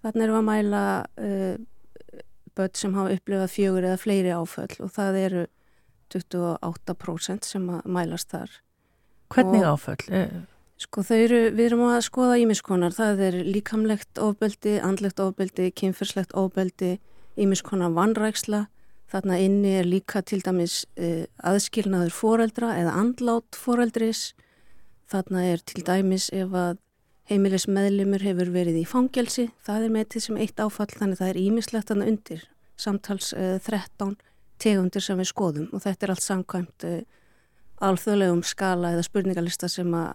þarna erum við að mæla uh, börn sem hafa upplifað fjögur eða fleiri áföll og það eru 28% sem mælast þar. Hvernig Og- áföll? Eh, Sko þau eru, við erum að skoða ímiskonar, það er líkamlegt ofbeldi, andlegt ofbeldi, kynferslegt ofbeldi, ímiskonar vannræksla, þarna inni er líka til dæmis uh, aðskilnaður foreldra eða andlát foreldris, þarna er til dæmis ef að heimilis meðlimur hefur verið í fangelsi, það er metið sem eitt áfall, þannig það er ímislegt þarna undir, samtals uh, 13 tegundir sem við skoðum og þetta er allt samkvæmt uh, alþjóðlegum skala eða spurningalista sem að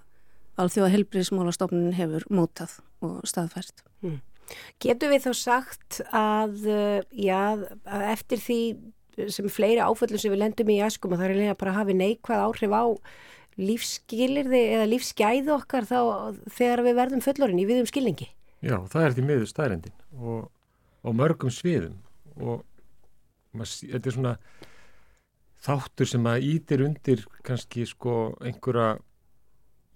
alþjóða helbriðismálastofnunin hefur mótað og staðfært. Mm. Getur við þá sagt að, uh, já, að eftir því sem fleiri áföllum sem við lendum í æskum að það er eiginlega bara að hafi neikvæð áhrif á lífsskilirði eða lífsgæði okkar þá þegar við verðum fullorinn í viðum skilningi? Já, það er því miður stærendin og, og mörgum sviðum og maður, þetta er svona þáttur sem að ítir undir kannski sko einhverja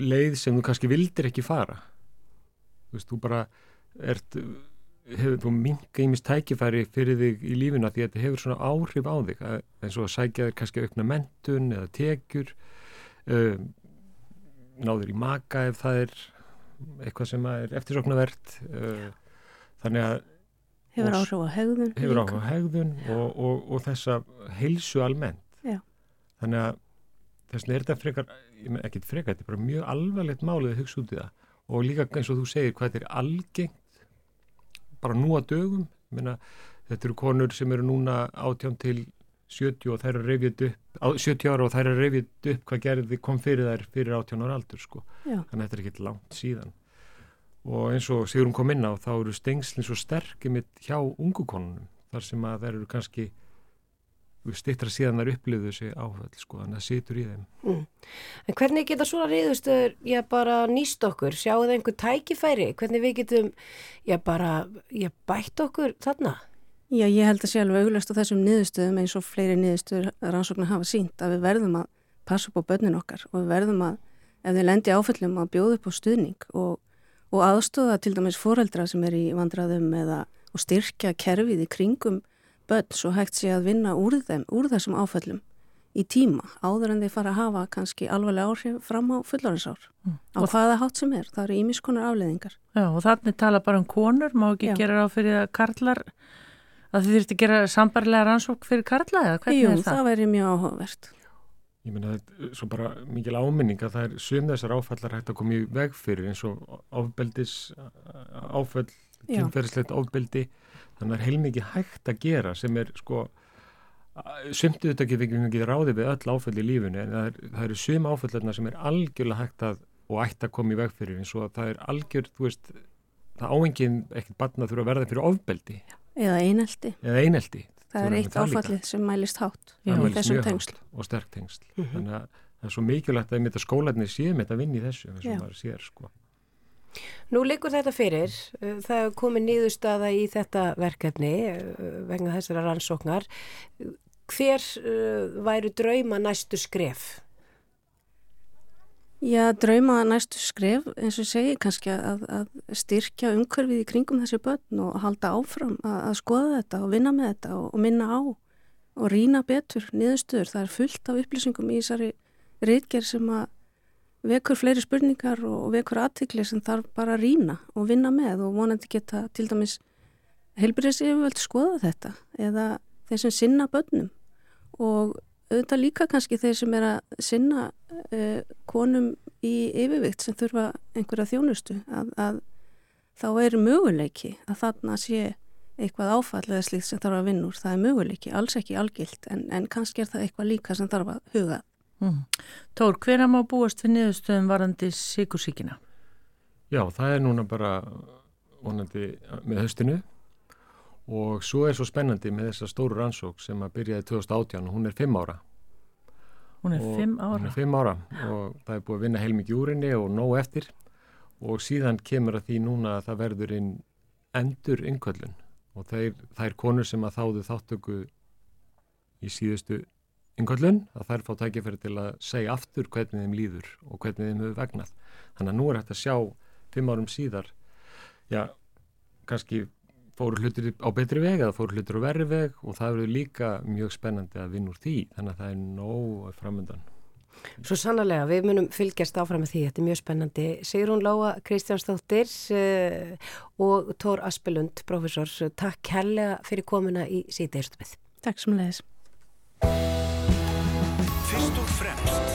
leið sem þú kannski vildir ekki fara þú veist, þú bara ert hefur þú minka ímis tækifæri fyrir þig í lífuna því að þetta hefur svona áhrif á þig að, eins og að sækja þér kannski aukna mentun eða tekjur um, náður í maka ef það er eitthvað sem er eftirsoknavert uh, þannig að Hefur áhrif á hegðun hefur áhrif á hegðun og, og, og þessa heilsu almennt. Já. þannig að þess vegna er þetta frekar ekkert frekar, þetta er bara mjög alvarlegt málið að hugsa út í það. Og líka eins og þú segir hvað þetta er algengt bara nú að dögum. Meina, þetta eru konur sem eru núna átján til 70 og þær eru reyfið upp á, 70 ára og þær eru reyfið upp hvað gerði kom fyrir þær fyrir 18 ára aldur sko. Þannig að þetta er ekkert langt síðan og eins og Sigrun kom inn á þá eru stengslinn svo sterkir mitt hjá ungu konunum þar sem að þær eru kannski stittra síðan þær upplifðu þessi áfæll sko, þannig að það situr í þeim Mm. En hvernig geta svona reyðustöður, já bara nýst okkur, sjáu það einhver tækifæri, hvernig við getum, já bara, já bætt okkur þarna? Já, ég held að sé alveg auglast á þessum niðurstöðum eins og fleiri niðurstöður rannsóknar hafa sínt að við verðum að passa upp á börnin okkar og við verðum að, ef við lendi áföllum, að bjóða upp á stuðning og, og aðstóða til dæmis foreldra sem er í vandraðum eða og styrkja kerfið í kringum börn svo hægt sé að vinna úr þeim, úr þessum áföllum í tíma áður en þeir fara að hafa kannski alvarlega áhrif fram á fullorinsár á Og- hvaða hátt sem er, það eru ímiskonar afleðingar. Já, og þannig tala bara um konur, má ekki Já. gera ráð fyrir að karlar að þið þurfti að gera sambarlega rannsók fyrir karla eða hvernig Jú, er það? það væri mjög áhugavert. Ég meina þetta er svo bara mikil áminning að það er sum þessar áfallar hægt að koma í veg fyrir eins og áfbeldis áföll, Já. kynferðislegt áfbeldi þannig að það er heilmikið hægt að gera sem er sko sumt auðvitað getur ekki ekki ráði við öll áföll í lífinu en það, er, það eru sum áfallarna sem er algjörlega hægt að og ætti að koma í veg fyrir eins og að það er algjör, þú veist það áengin ekkert barna þurfa að verða fyrir ofbeldi Eða einelti. eða eineldi Það er eitt áfallið sem mælist hátt Já, í þessum tengsl. og sterk tengsl Mhm. þannig að það er svo mikilvægt að einmitt að skólarnir séum þetta að vinna í þessu og maður sér sko Nú liggur þetta fyrir, uh, það er komið nýðustada í þetta verkefni uh, vegna þessara rannsóknar. Hver uh, væru drauma næstu skref? Já, drauma næstu skref, eins og segi, kannski að, að styrkja umhverfið í kringum þessi börn og halda áfram að, að skoða þetta og vinna með þetta og, og minna á og rýna betur niðurstöður. Það er fullt af upplýsingum í þessari reitgerð sem að vekur fleiri spurningar og, og vekur aðtikli sem þarf bara að rýna og vinna með og vonandi geta til dæmis heilbyrðis yfirvöld skoða þetta eða þeir sem sinna börnum og auðvitað líka kannski þeir sem er að sinna uh, konum í yfirvikt sem þurfa einhverja þjónustu að, að þá er möguleiki að þarna sé eitthvað áfall eða slíkt sem þarf að vinna úr. Það er möguleiki, alls ekki algilt en, en kannski er það eitthvað líka sem þarf að huga. Mm. Tór, hvenær má búast við niðurstöðum varandi sikursíkina? Já, það er núna bara vonandi með höstinu og svo er svo spennandi með þessa stóru rannsók sem að byrjaði 2018 og hún er fimm ára Hún er Og- fimm ára. Hún er fimm ára og það er búið að vinna heilmikið úr henni og nóg eftir og síðan kemur að því núna að það verður inn endur innköllun og þeir, þær konur sem að þáðu þáttöku í síðustu innköllun að þær fá tækifæri til að segja aftur hvernig þeim líður og hvernig þeim hefur vegnað. Þannig að nú er hægt að sjá fimm árum síðar, já, kannski fóru hlutir á betri veg eða fóru hlutir á verri veg og það verður líka mjög spennandi að vinna úr því þannig að það er nóg framöndan. Svo sannlega, við munum fylgjast áfram með því, þetta er mjög spennandi. Sigrún Lóa Kristjánsdóttir uh, og Tór Aspelund, professor, takk kærlega fyrir komuna í síðdeistumið. Takk sem leiðis. Fyrst og fremst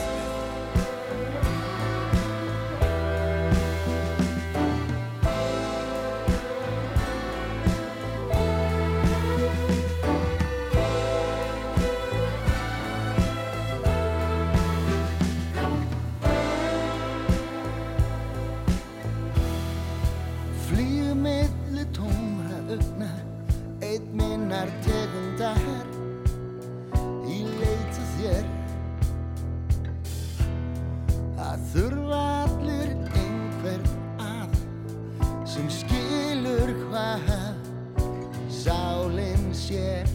hvað Sálinn sér.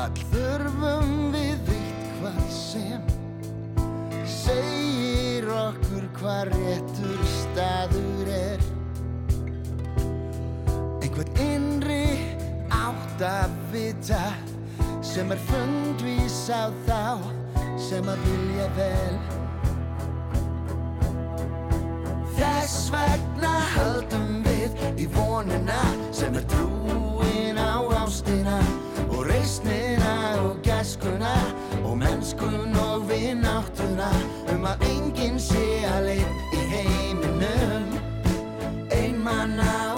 All þurfum við eitthvað sem segir okkur hvað réttur staður er. Einhvern innri átt að vita sem er fundvís á þá sem að vilja vel. Þess vegna höldum við í vonina sem er trúin á ástina og reisnina og gæskuna og mennskun og vinnáttuna um að enginn sé að leið í heiminum. Einmanna og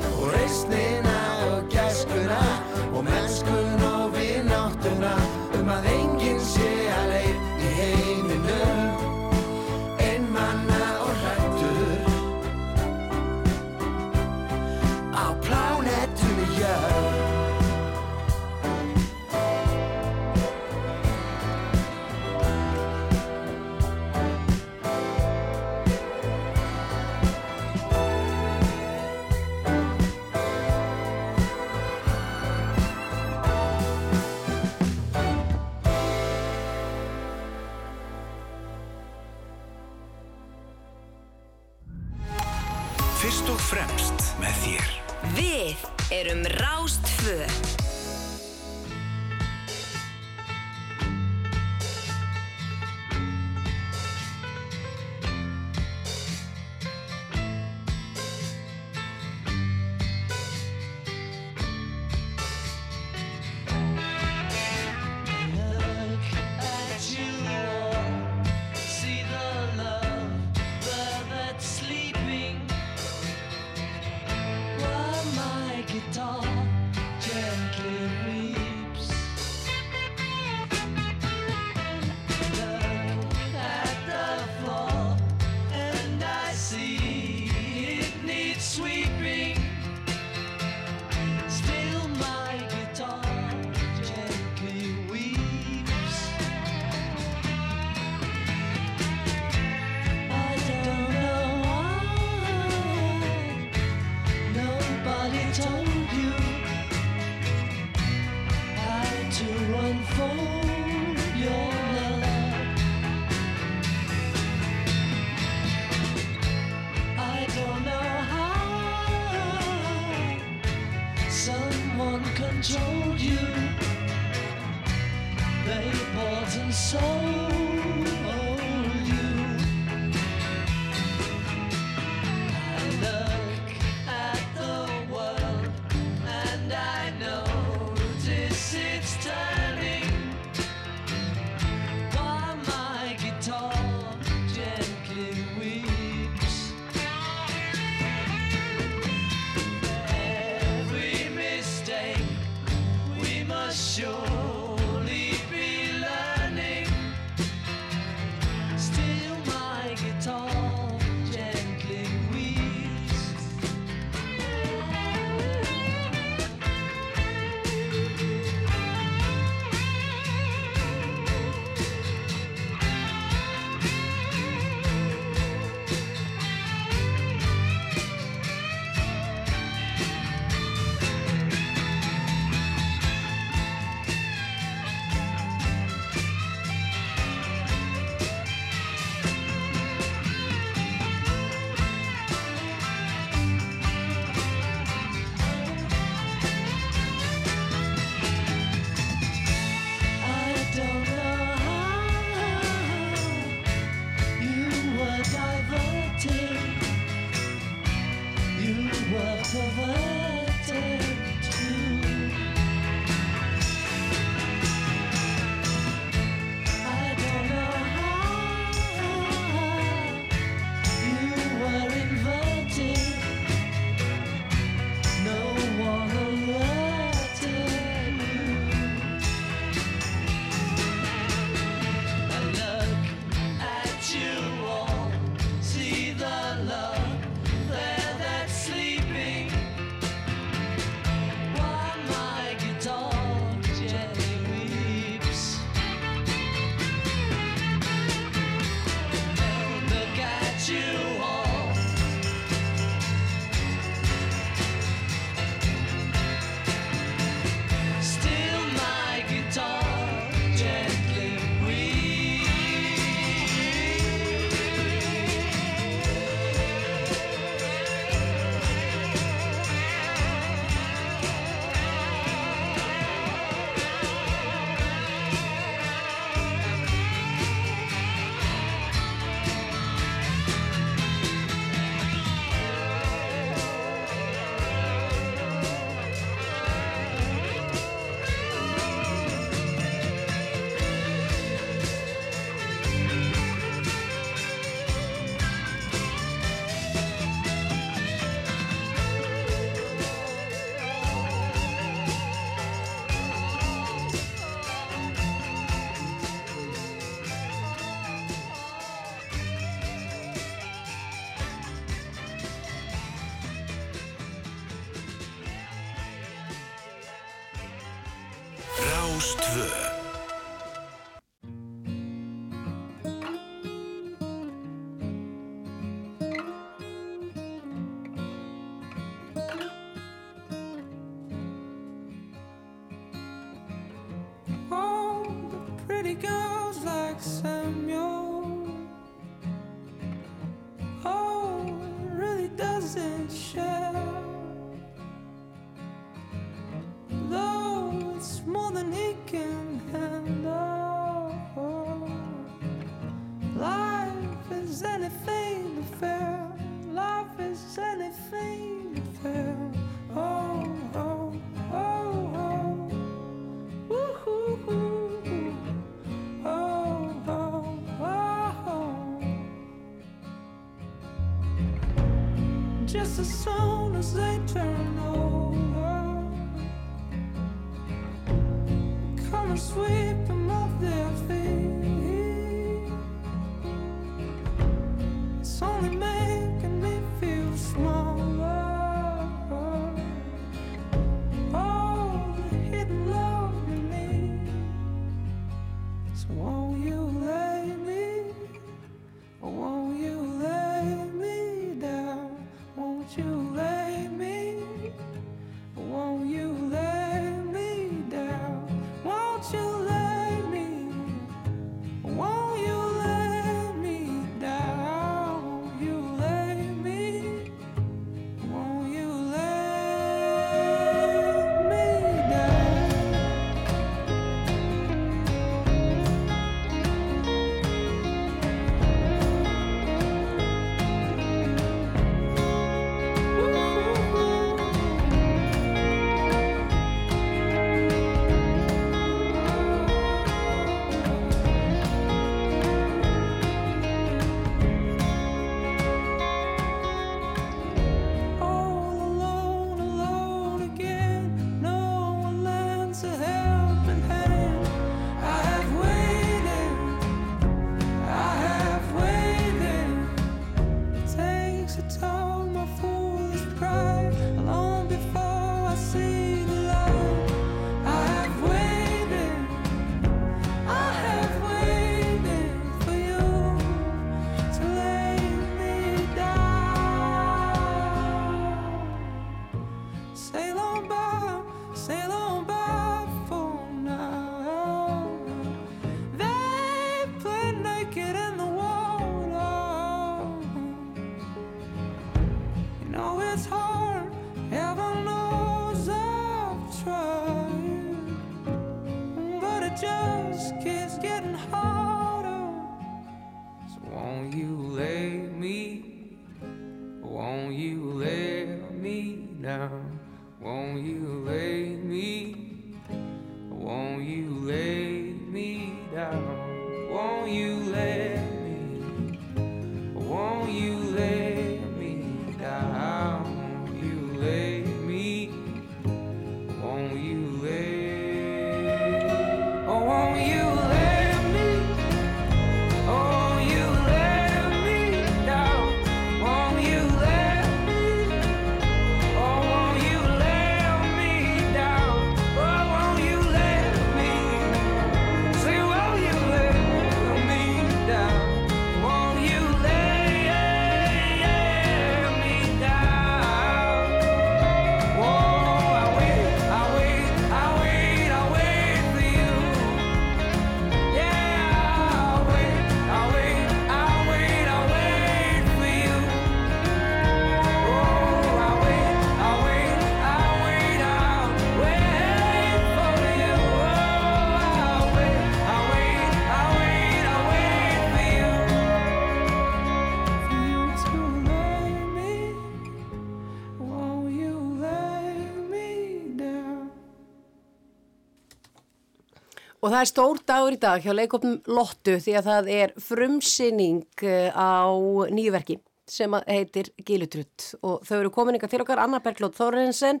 Og það er stór dagur í dag hjá leikopnum Lottu því að það er frumsinning eh, á nýju verki sem heitir Gílutrutt og þau eru komin ykkar til okkar Anna Berglóð Þorrensen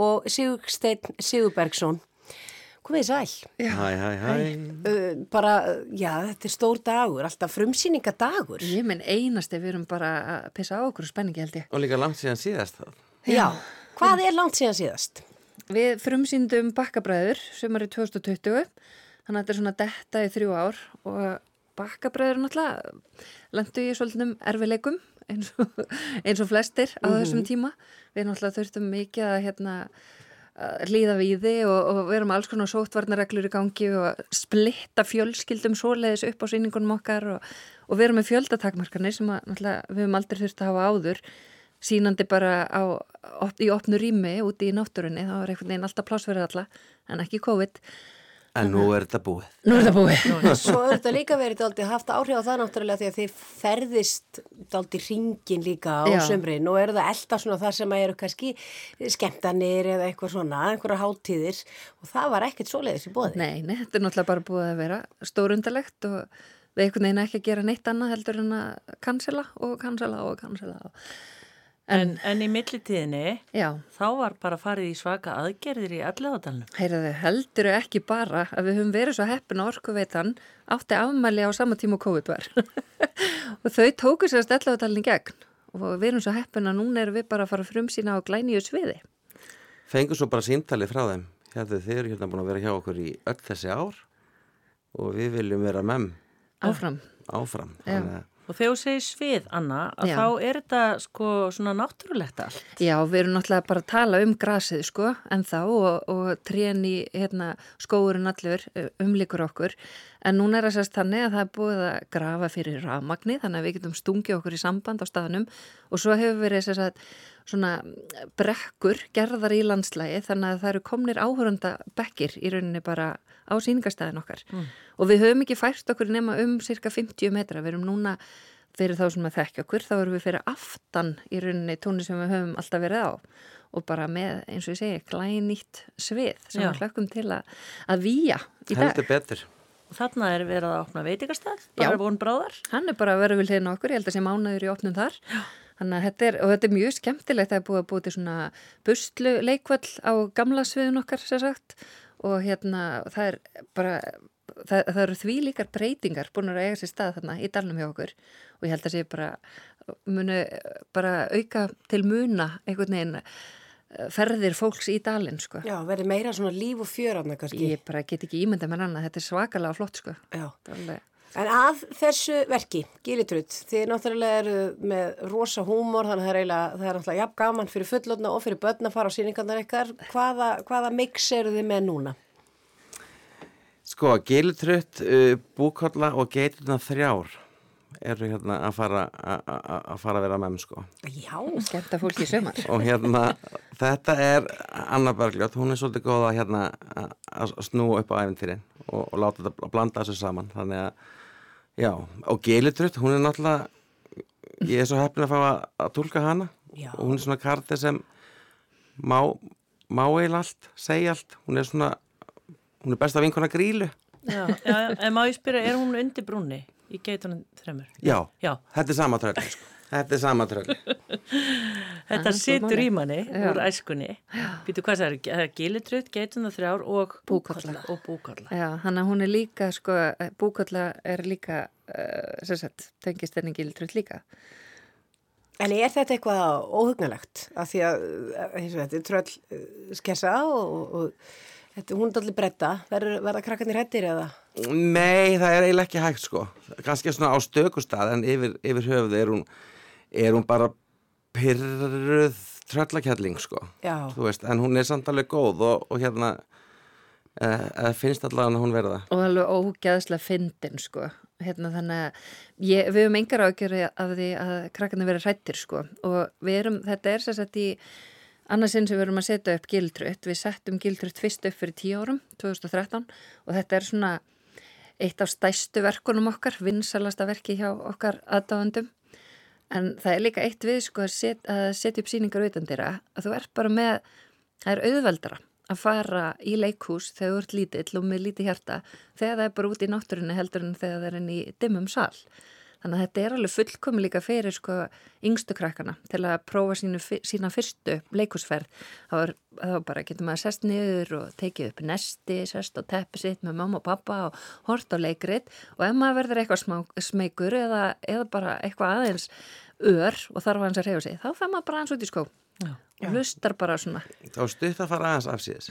og Sigursteinn Sigurbergsson. Komið sæl. Hæ, hæ, hæ. Bara, já, þetta er stór dagur, alltaf frumsýningadagur. Ég menn einast ef við erum bara að pissa á okkur og spenningi held ég. Og líka langt síðan síðast. Já, já. hvað er langt síðan síðast? Við frumsýndum bakkabræður sömari 2020 þannig að þetta er svona detta í þrjú ár og bakkabræður náttúrulega lendu í svolítum erfileikum eins og, <laughs> eins og flestir á Mhm. þessum tíma. Við náttúrulega þurftum mikið að hérna hlýða við því og, og við erum alls konar sótvarnareglur í gangi og splitta fjölskyldum svoleiðis upp á sýningunum okkar og, og við erum með fjöldatakmarkanir sem að, við höfum aldrei þurft að hafa áður. Sínandi bara á, í opnu rými úti í náttúrunni, það var einhvern veginn alltaf pláss fyrir alla, en ekki COVID En nú er þetta búið. Nú er þetta búið. Svo er þetta líka verið dálítið haft áhrif á það náttúrulega því að þið ferðist dálítið ringin líka á Já. sömrin og eru það elda svona þar sem eru kannski skemmtanir eða eitthvað svona, einhverja hátíðir og það var ekkert svoleiðis í bóði. Nei, nei, þetta er náttúrulega bara búið að vera stórundalegt og við einhvern veginn ekki að gera neitt annað heldur en að cancela og cancela og cancela og En, en í millitíðinni, Já. þá var bara farið í svaka aðgerðir í alliðadalunum. Heyrðu, heldur ekki bara að við höfum verið svo heppin að orkuveitan átti afmæli á sama tíma og COVID var. <laughs> og þau tóku sér að stella á talin gegn og við erum svo heppin að núna erum við bara að fara frumsýna á glænýju sviði. Fengur svo bara síntalið frá þeim. Hérna þið eru hérna búin að vera hjá okkur í öll þessi ár og við viljum vera mem Áfram. áfram. Já. Þannig að Og þegar þú segir svið, Anna, að Já. þá er þetta sko svona náttúrulegt allt. Já, við erum náttúrulega bara að tala um grasið sko, en þá og, og trén í hérna, skóurinn allur eh, umlikur okkur, en núna er það sérst þannig að það er búið að grafa fyrir rafmagni, þannig að við getum stungið okkur í samband á staðnum og svo hefur verið sérst að svona brekkur gerðar í landslægi þannig að það eru komnir áhörunda bekkir í rauninni bara á sýningastæðin okkar Mm. og við höfum ekki fært okkur nema um cirka 50 metra, við erum núna fyrir þá sem að þekkja okkur, þá erum við fyrir aftan í rauninni tóni sem við höfum alltaf verið á og bara með, eins og ég segi, glænýtt svið sem Já. við hlökkum til að, að výja í dag. heldur betur. Og þarna er verið að opna veitingastað, bara von bráðar. Hann er bara að vera við hliðin á okkur, ég held að sé mánuður í opnum þar. Þannig að þetta er, og þetta er mjög skemmtilegt, það er búið að búið til svona buslu leikvöll á gamla sviðin okkar, sér sagt, og hérna, það er bara, það, það eru því líkar breytingar búin að eiga sér stað þarna í dalnum hjá okkur og ég held að sé bara, muni bara auka til muna einhvern veginn eh, ferðir fólks í dalinn, sko. Já, verið meira svona líf og fjöranna kannski. Ég bara get ekki ímynda með annað, þetta er svakalega flott, sko. Já. En að þessu verki, Gilitrutt, þið náttúrulega eru með rosa húmor, þannig að það er eiginlega, það er náttúrulega jafn gaman fyrir fullotna og fyrir börn að fara á síningarnar ykkar. Hvaða, hvaða mix eru þið með núna? Sko, gilutrutt, uh, búkolla og geiturna þrjár eru hérna að fara a- a- að fara að vera með sko. Já. Skemta fólki í sömar. Og hérna, þetta er Anna Bergljótt, hún er svolítið góð að hérna að- að snúa upp á æfintýrin og, og láta þetta að blanda þessu saman. Þannig að, já, og gilutrutt, hún er náttúrulega, ég er svo heppin að fá að, að tólka hana Já. og hún er svona kartið sem má, má eiginlega allt, segja allt, hún er svona, hún er besta vinkona grílu. Já, en má ég spyrja, er hún undir brúnni í geitunum þremur? Já, Já. þetta er sama tröll sko. Þetta er sama tröll <laughs> Þetta situr í manni Já. úr æskunni. Býtu hvað það er? Gilitrutt, geituna þrjár og Búkolla. Og búkolla. Já, þannig að hún er líka, sko, búkalla er líka, uh, sem sagt, tengist henni gildrutt líka. En er þetta eitthvað óhugnalegt? Af því að eh, eins og þetta er tröll eh, skessa og, og, og þetta, hún er allir bretta. Verður, verða krakkarnir hættir eða? Nei, það er eiginlega ekki hægt sko kannski svona á stökustad en yfir, yfir höfuð er hún er hún bara pyrruð tröllakjalling sko veist, en hún er samt alveg góð og, og hérna eh, finnst allavega að hún verða Og alveg ógæðslega fyndin, sko. Hérna þannig að ég, við höfum engar ágjöru af því að krakkarnir verið hrættir, sko. Og við erum, þetta er sér sett í annarsinn sem við erum að setja upp gildrutt. Við settum gildrutt fyrst upp fyrir tíu árum, 2013, og þetta er svona eitt af stæstu verkunum okkar, vinsalasta verki hjá okkar aðdáðandum. En það er líka eitt við sko að, set, setja upp síningar utandira að þú ert bara með, það er auðveldara að fara í leikhús þegar þú ert lítill og með lítið hjarta þegar það er bara út í náttúrunni heldur en þegar það er inn í dimmum sal. Þannig að þetta er alveg fullkomi líka fyrir sko yngstu krakkana til að prófa sínu, sína fyrstu leikhúsferð. Það var, það var bara, getur maður sest niður og tekið upp nesti, sest á teppi sitt með mamma og pappa og hort á leikrit og ef maður verður eitthvað smá, smeykur eða, eða bara eitthvað aðeins ör og þarf hans að reyfa sig, þá fer maður bara hans út í skó Já. og hlustar bara svona Þá stutt að fara aðeins af síðis.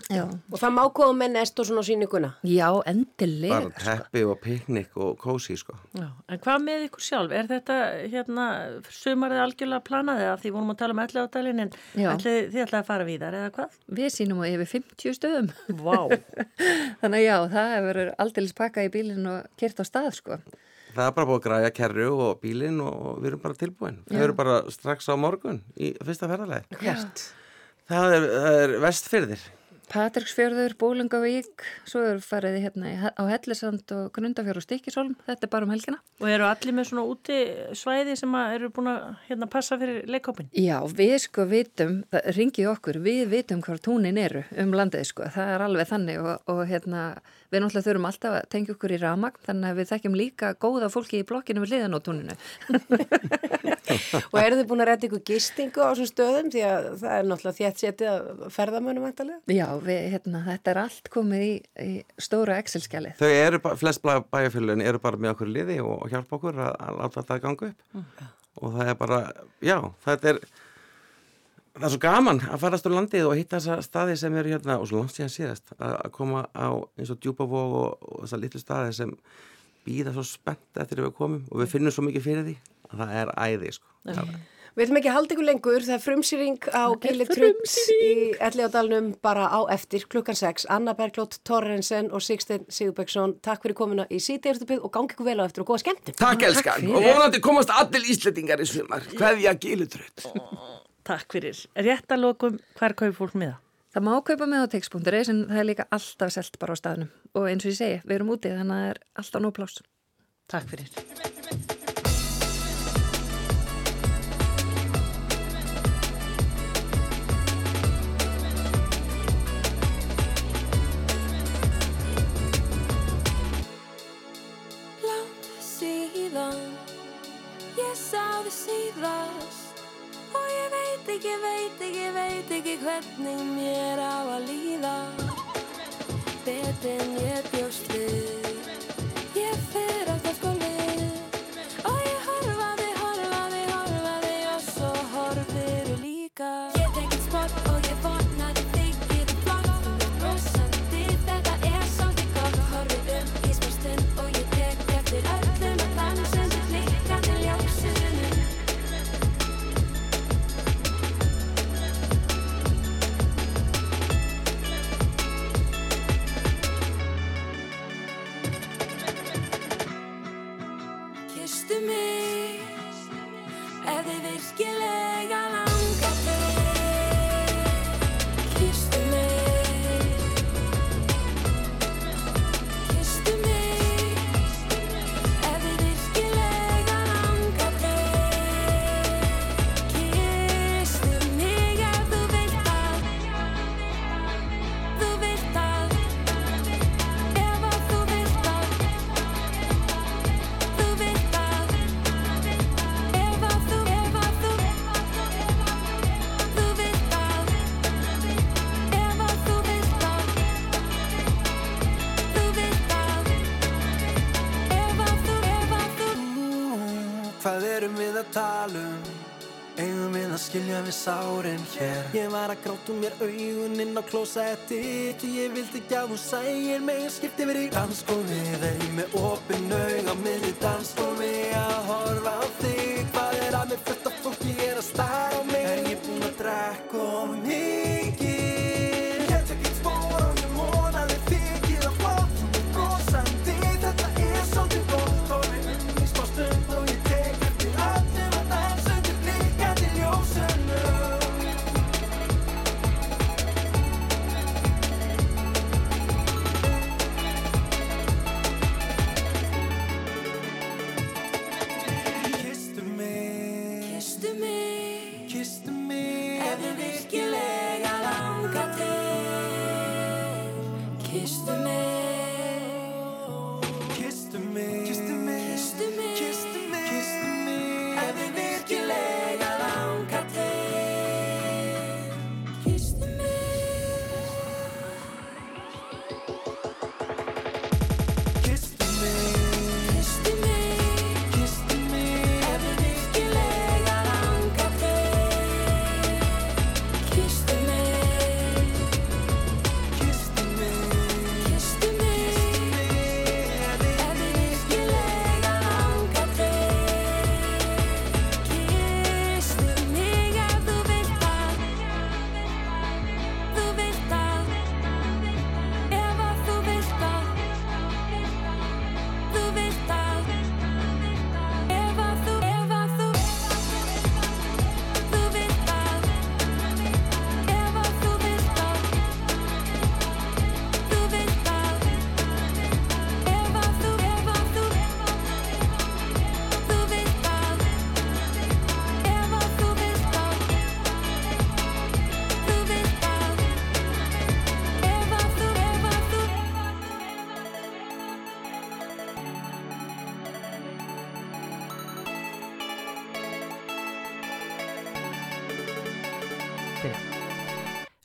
Og það má koma með nest og svona á sýninguna. Já endilega Bara teppi og piknik og kósi, sko. En hvað með ykkur sjálf? Er þetta hérna sumarið algjörlega planaði að því vorum að tala um ætla á dælinn en þið ætlaði að fara víðar eða hvað? Við sínum á yfir 50 stöðum Vá <laughs> Þannig að já, það hefur aldeilis pakkað í bílinn og kert á stað sko Það er bara búið að græja kerru og bílinn og við erum bara tilbúin. Við erum bara strax á morgun í fyrsta ferðalegi. Hvert? Það er, það er vestfyrðir. Patricksfjörður, Bólingavík, svo eru farið hérna á Hellisand og Grundafjörð og Stikkisólm, þetta er bara um helgina. Og eru allir með svona úti svæði sem að eru búin að hérna, passa fyrir leikópin? Já, við sko vitum, það ringið okkur, við vitum hvað túnin eru um landið sko, það er alveg þannig og, og hérna, við náttúrulega þurfum alltaf að tengja okkur í ramagn, þannig að við þekkjum líka góða fólki í blokkinu við liðan á túninu. <laughs> Og eru þið búin að redda ykkur gistingu á þessum stöðum því að það er náttúrulega við, hérna, þetta er allt komið í, í stóra Excel-skjalið. Þau eru, bara- flest bæjarfélagin eru bara með okkur liði og, og hjálpa okkur að, að láta þetta ganga upp. Mm. Og það er bara, já, þetta er, það er svo gaman að farast á landið og hitta þessa staði sem eru hérna, og svo langt síðan síðast, að, að koma á eins og djúpavog og, og þessa litlu staði sem býða svo spennt eftir að við komum og við finnum svo mikið fyrir því að það er æði, sko. Það- Við ætlum ekki að halda ykkur lengur, það er frumsýring á Gilli Trutt í Elliðadalunum bara á eftir klukkan 6. Anna Berglót Torrensen og Sigstein Sigurbæksson, takk fyrir komuna í síteirstupið og gangi ykkur vel á eftir og góða skemmtum. Takk elskan og vonandi komast allir Íslandingar í sumar. Hverja gilutröð. Takk fyrir. Rétt að lokum, hver kaupir fólk miða? Það má kaupa með á tix.is en það er líka alltaf selt bara á staðnum og eins og ég segi, við erum úti þannig að það er alltaf nóg pláss. Takk fyrir. Síðan. Ég sá þið síðast. Og ég veit ekki, veit ekki, veit ekki hvernig mér á að líða. Betur en ég bjóst við gráta um mér augun inn á klósetti Því ég vildi ekki að þú sægir mig Skipti mér í dansgóði Þeir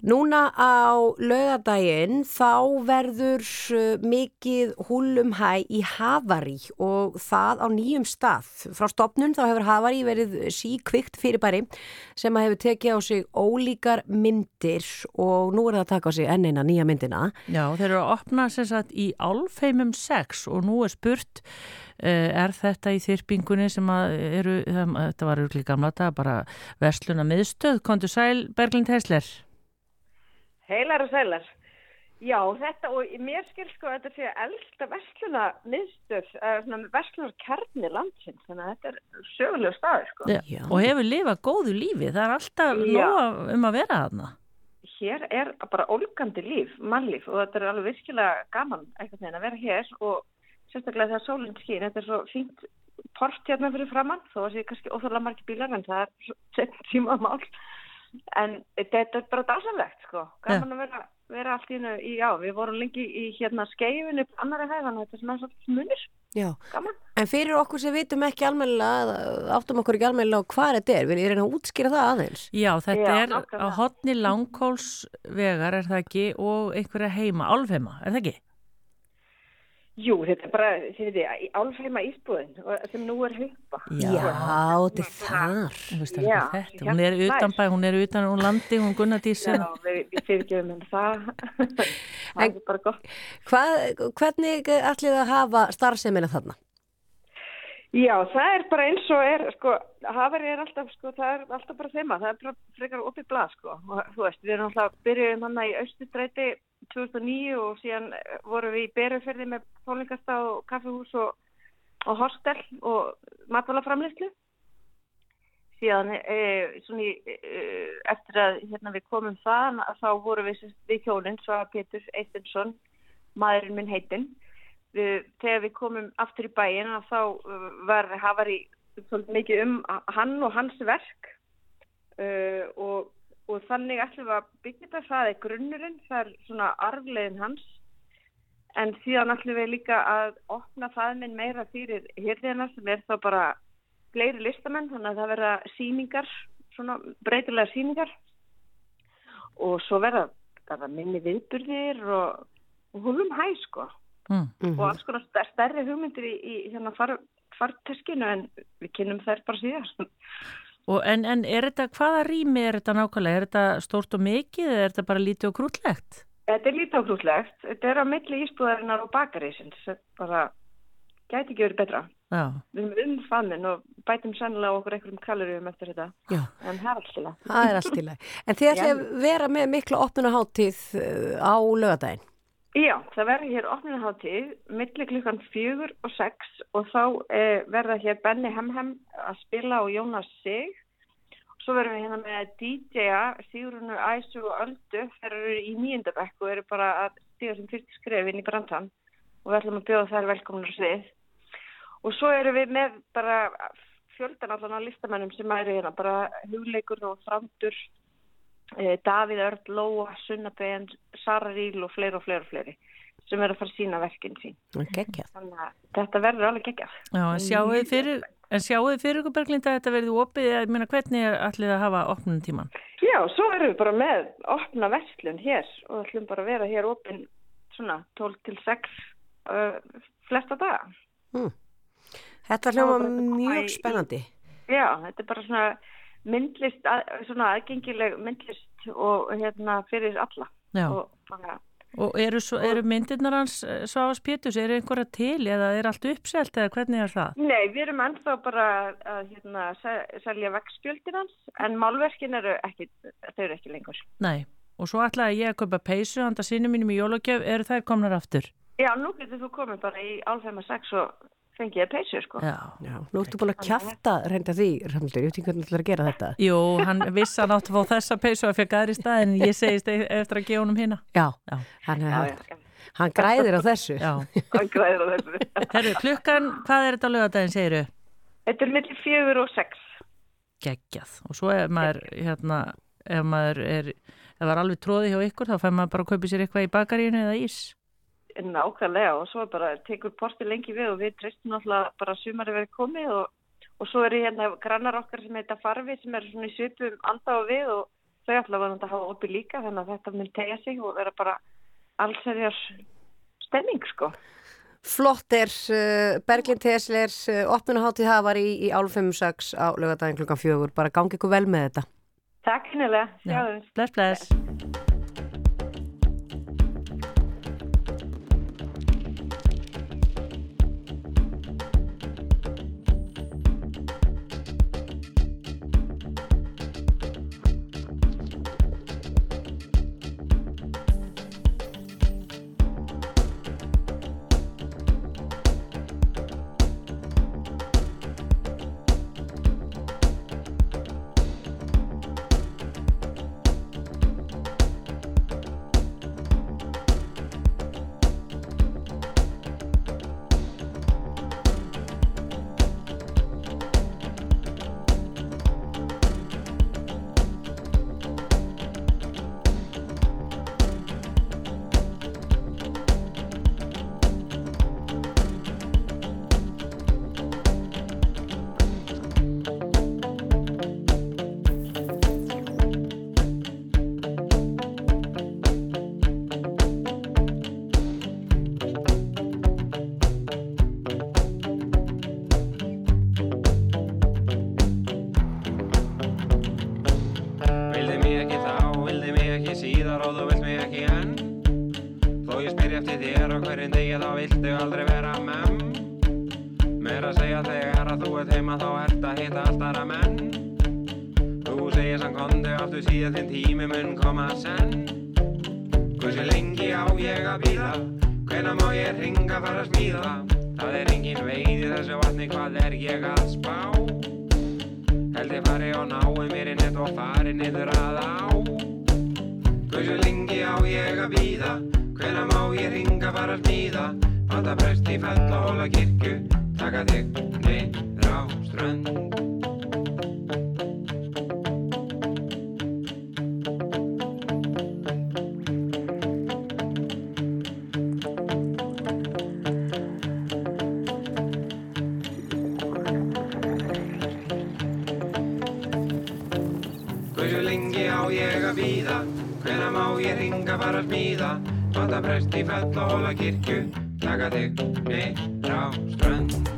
Núna á laugadaginn þá verður uh, mikið húlum hæ í Havari og það á nýjum stað. Frá stopnun þá hefur Havari verið síkvikt fyrirbæri sem hefur tekið á sig ólíkar myndir og nú er það að taka á sig enn eina nýja myndina. Já, þeir eru að opna sem sagt í álfheimum 6 og nú er spurt eh, er þetta í þyrpingunni sem að eru, það- þetta var örgli gamla þetta bara versluna miðstöð, kontu sæl Berglind Heisler. Heilar og sælar. Já, þetta og mér skil sko að þetta sé elsta versluna miðstöð, uh, svona verslunar kernir landsins, þannig að þetta er sögulega staður sko. Já. Og hefur lifað góðu lífi, það er alltaf nóg um að vera þarna. Hér er bara ólgandi líf, mannlíf og þetta er alveg virkilega gaman einhvern veginn að vera hér og sérstaklega þegar sólinn skýn, þetta er svo fínt port hérna fyrir framann, þó að sé kannski óþálega margir bílar en það er <laughs> sett tíma mál. En þetta er bara dásanlegt sko, gaman að vera, vera allt í hennu í, já, við vorum lengi í hérna skeifinu upp annari hæðan, þetta er svona svolítið munir. Já, Gaman. en fyrir okkur sem vitum ekki almennilega, áttum okkur ekki almennilega á hvað þetta er, vil ég reyna að útskýra það aðeins? Já, þetta Já, er á hotni langkólsvegar, er það ekki, og einhverja heima, álfheima, er það ekki? Jú, þetta er bara, þið veitir, í álfheima ísbúðin sem nú er haupa. Já, þetta er þar. Þú veist Já, þetta, hún er hérna utan bæ, hún er utan hún landi, hún Gunnar Dísin. Já, við, við fyrirgefum henni það. <laughs> það er bara gott. Hvað, hvernig ætlið að hafa starfsemina þarna? Já, það er bara eins og er, sko, hafari er alltaf, sko, það er alltaf bara þeima, það er bara frekar opið blað, sko, og þú veist, við erum alltaf byrjuðum hann í Austustræti 2009 og síðan eh, vorum við í Beruferði með tónleikasta og kaffihús og, og hostel og matvælaframlýslu. Síðan, e, svona, í, e, eftir að hérna, við komum það, þá vorum við, við hjónin, Svava Pétur Eistensson, maðurinn minn heitinn, við, þegar við komum aftur í bæin þá uh, var hafari svolítið mikið um hann og hans verk. Uh, og, og þannig ætlum við að byggja þetta, það er grunnurinn, það er svona arflegin hans. En síðan ætlum við líka að opna það minn meira fyrir hérðina sem er þá bara fleiri listamenn, þannig að það verða síningar, svona breytilega síningar og svo verða minni viðburðir og, og húlum hæ sko Mm. og alls konar st- stærri hugmyndir í, í hérna far, farteskinu en við kynum þær bara síðast. Og en, en er þetta, hvaða rými er þetta nákvæmlega? Er þetta stórt og mikið eða er þetta bara lítið og krútlegt? Þetta er lítið ákrútlegt, þetta er á milli ísbúðarinnar og bakarísins, þetta bara gæti ekki verið betra. Já. Við erum umfannin og bætum sannlega okkur einhverjum kaloríum eftir þetta, Já. en það er allt til það. Það er allt í lagi. En þið ætlið að vera með mikla opnunaháttíð á lögadaginn? Já, það verður hér opnunaháttíð milli klukkan fjögur og sex og þá eh, verða hér Benny Hemhem að spila og Jónas Sig. Svo verðum við hérna með DJ-a, Sigurunu, Æsu og Öldu. Þeir eru í nýjöndabekk og eru bara að stíða sem fyrst skref inn í brandan og við ætlum að bjóða þær velkomnar svið. Og svo erum við með bara fjöldan allan á listamennum sem eru hérna, bara hugleikur og framdur, Davíð Örd, Lóa, Sunnabegin, Sara Ríl og fleiri og fleiri og fleiri sem eru að fara að sína verkinn sín. Gekjað. Þannig að þetta verður alveg geggjað. Já, en sjáu þið fyrir, fyrir ykkur Berglind að þetta verði opið, ég meina hvernig er allir að hafa opnum tíman? Já, svo erum við bara með opna verslun hér og ætlum bara að vera hér opinn svona 12 til 6 uh, flesta daga. Mm. Þetta hljóma mjög spennandi. Já, þetta er bara svona myndlist, að, svona aðgengileg myndlist og hérna fyrir alla. Og bara, Og eru, svo, eru myndirnar hans eh, Svavas Pétus, eru einhverja til eða er allt uppselt eða hvernig er það? nei, við erum ennþá bara að hérna, se- selja vegspjöldin hans en málverkin eru ekki, þau eru ekki lengur. Nei, og svo ætlaði ég að kaupa peysu handa sinni mínum í jólagjöf, eru þær komnar aftur? Já, nú getur þú komið bara í álfheima 6 og fengið að peysu, sko. Já. Já, nú ertu búin að kjafta reynda því, Ramlur, ég veit ekki hvernig þú ætlar að gera þetta. Jú, hann vissi hann átt að fá þessa peysu að fekk aðri stað en ég segist e- eftir að gefa honum hérna. Já, Já. hann, Já, hann, já, hann græðir á þessu. Já. <laughs> Hann græðir á þessu. Herru, klukkan, hvað er þetta á lögadaginn, segiru? Þetta er millir fjögur og sex. Geggjað. Og svo ef maður, hérna, ef maður er, ef það er alveg tróði hjá ykkur, þá fær maður bara að kaupa sér eitthvað í bakaríinu eða ís. Nákvæmlega og svo bara tekur porti lengi við og við treystum náttúrulega bara sumari verið komið og, og svo eru hérna grannar okkar sem heita Farfi sem eru svona í svipum anda og við og þau ætla að hafa opið líka þannig að þetta mun tegja sig og vera bara allserjar stemming sko. Flott er, uh, Berglind Tesler, uh, opnunaháttið hafar í, í álfumsags á lögadaginn klukkan fjögur. Bara gangi ykkur vel með þetta. Takk hennilega, sjáum. Bless, bless. Á ég að býða Hvenær má ég ringa fara að smíða? Það er engin veið í þessu vatni hvað er ég að spá? Held ég fari og nái mér í nett og fari niður að á. Hversu lengi á ég að býða Hvenær má ég ringa fara að smíða? Panta prest í fell og hóla kirkju Taka þig niður á strönd fara að smíða Panta prest í fell og hóla kirkju. Taka þig niður á strönd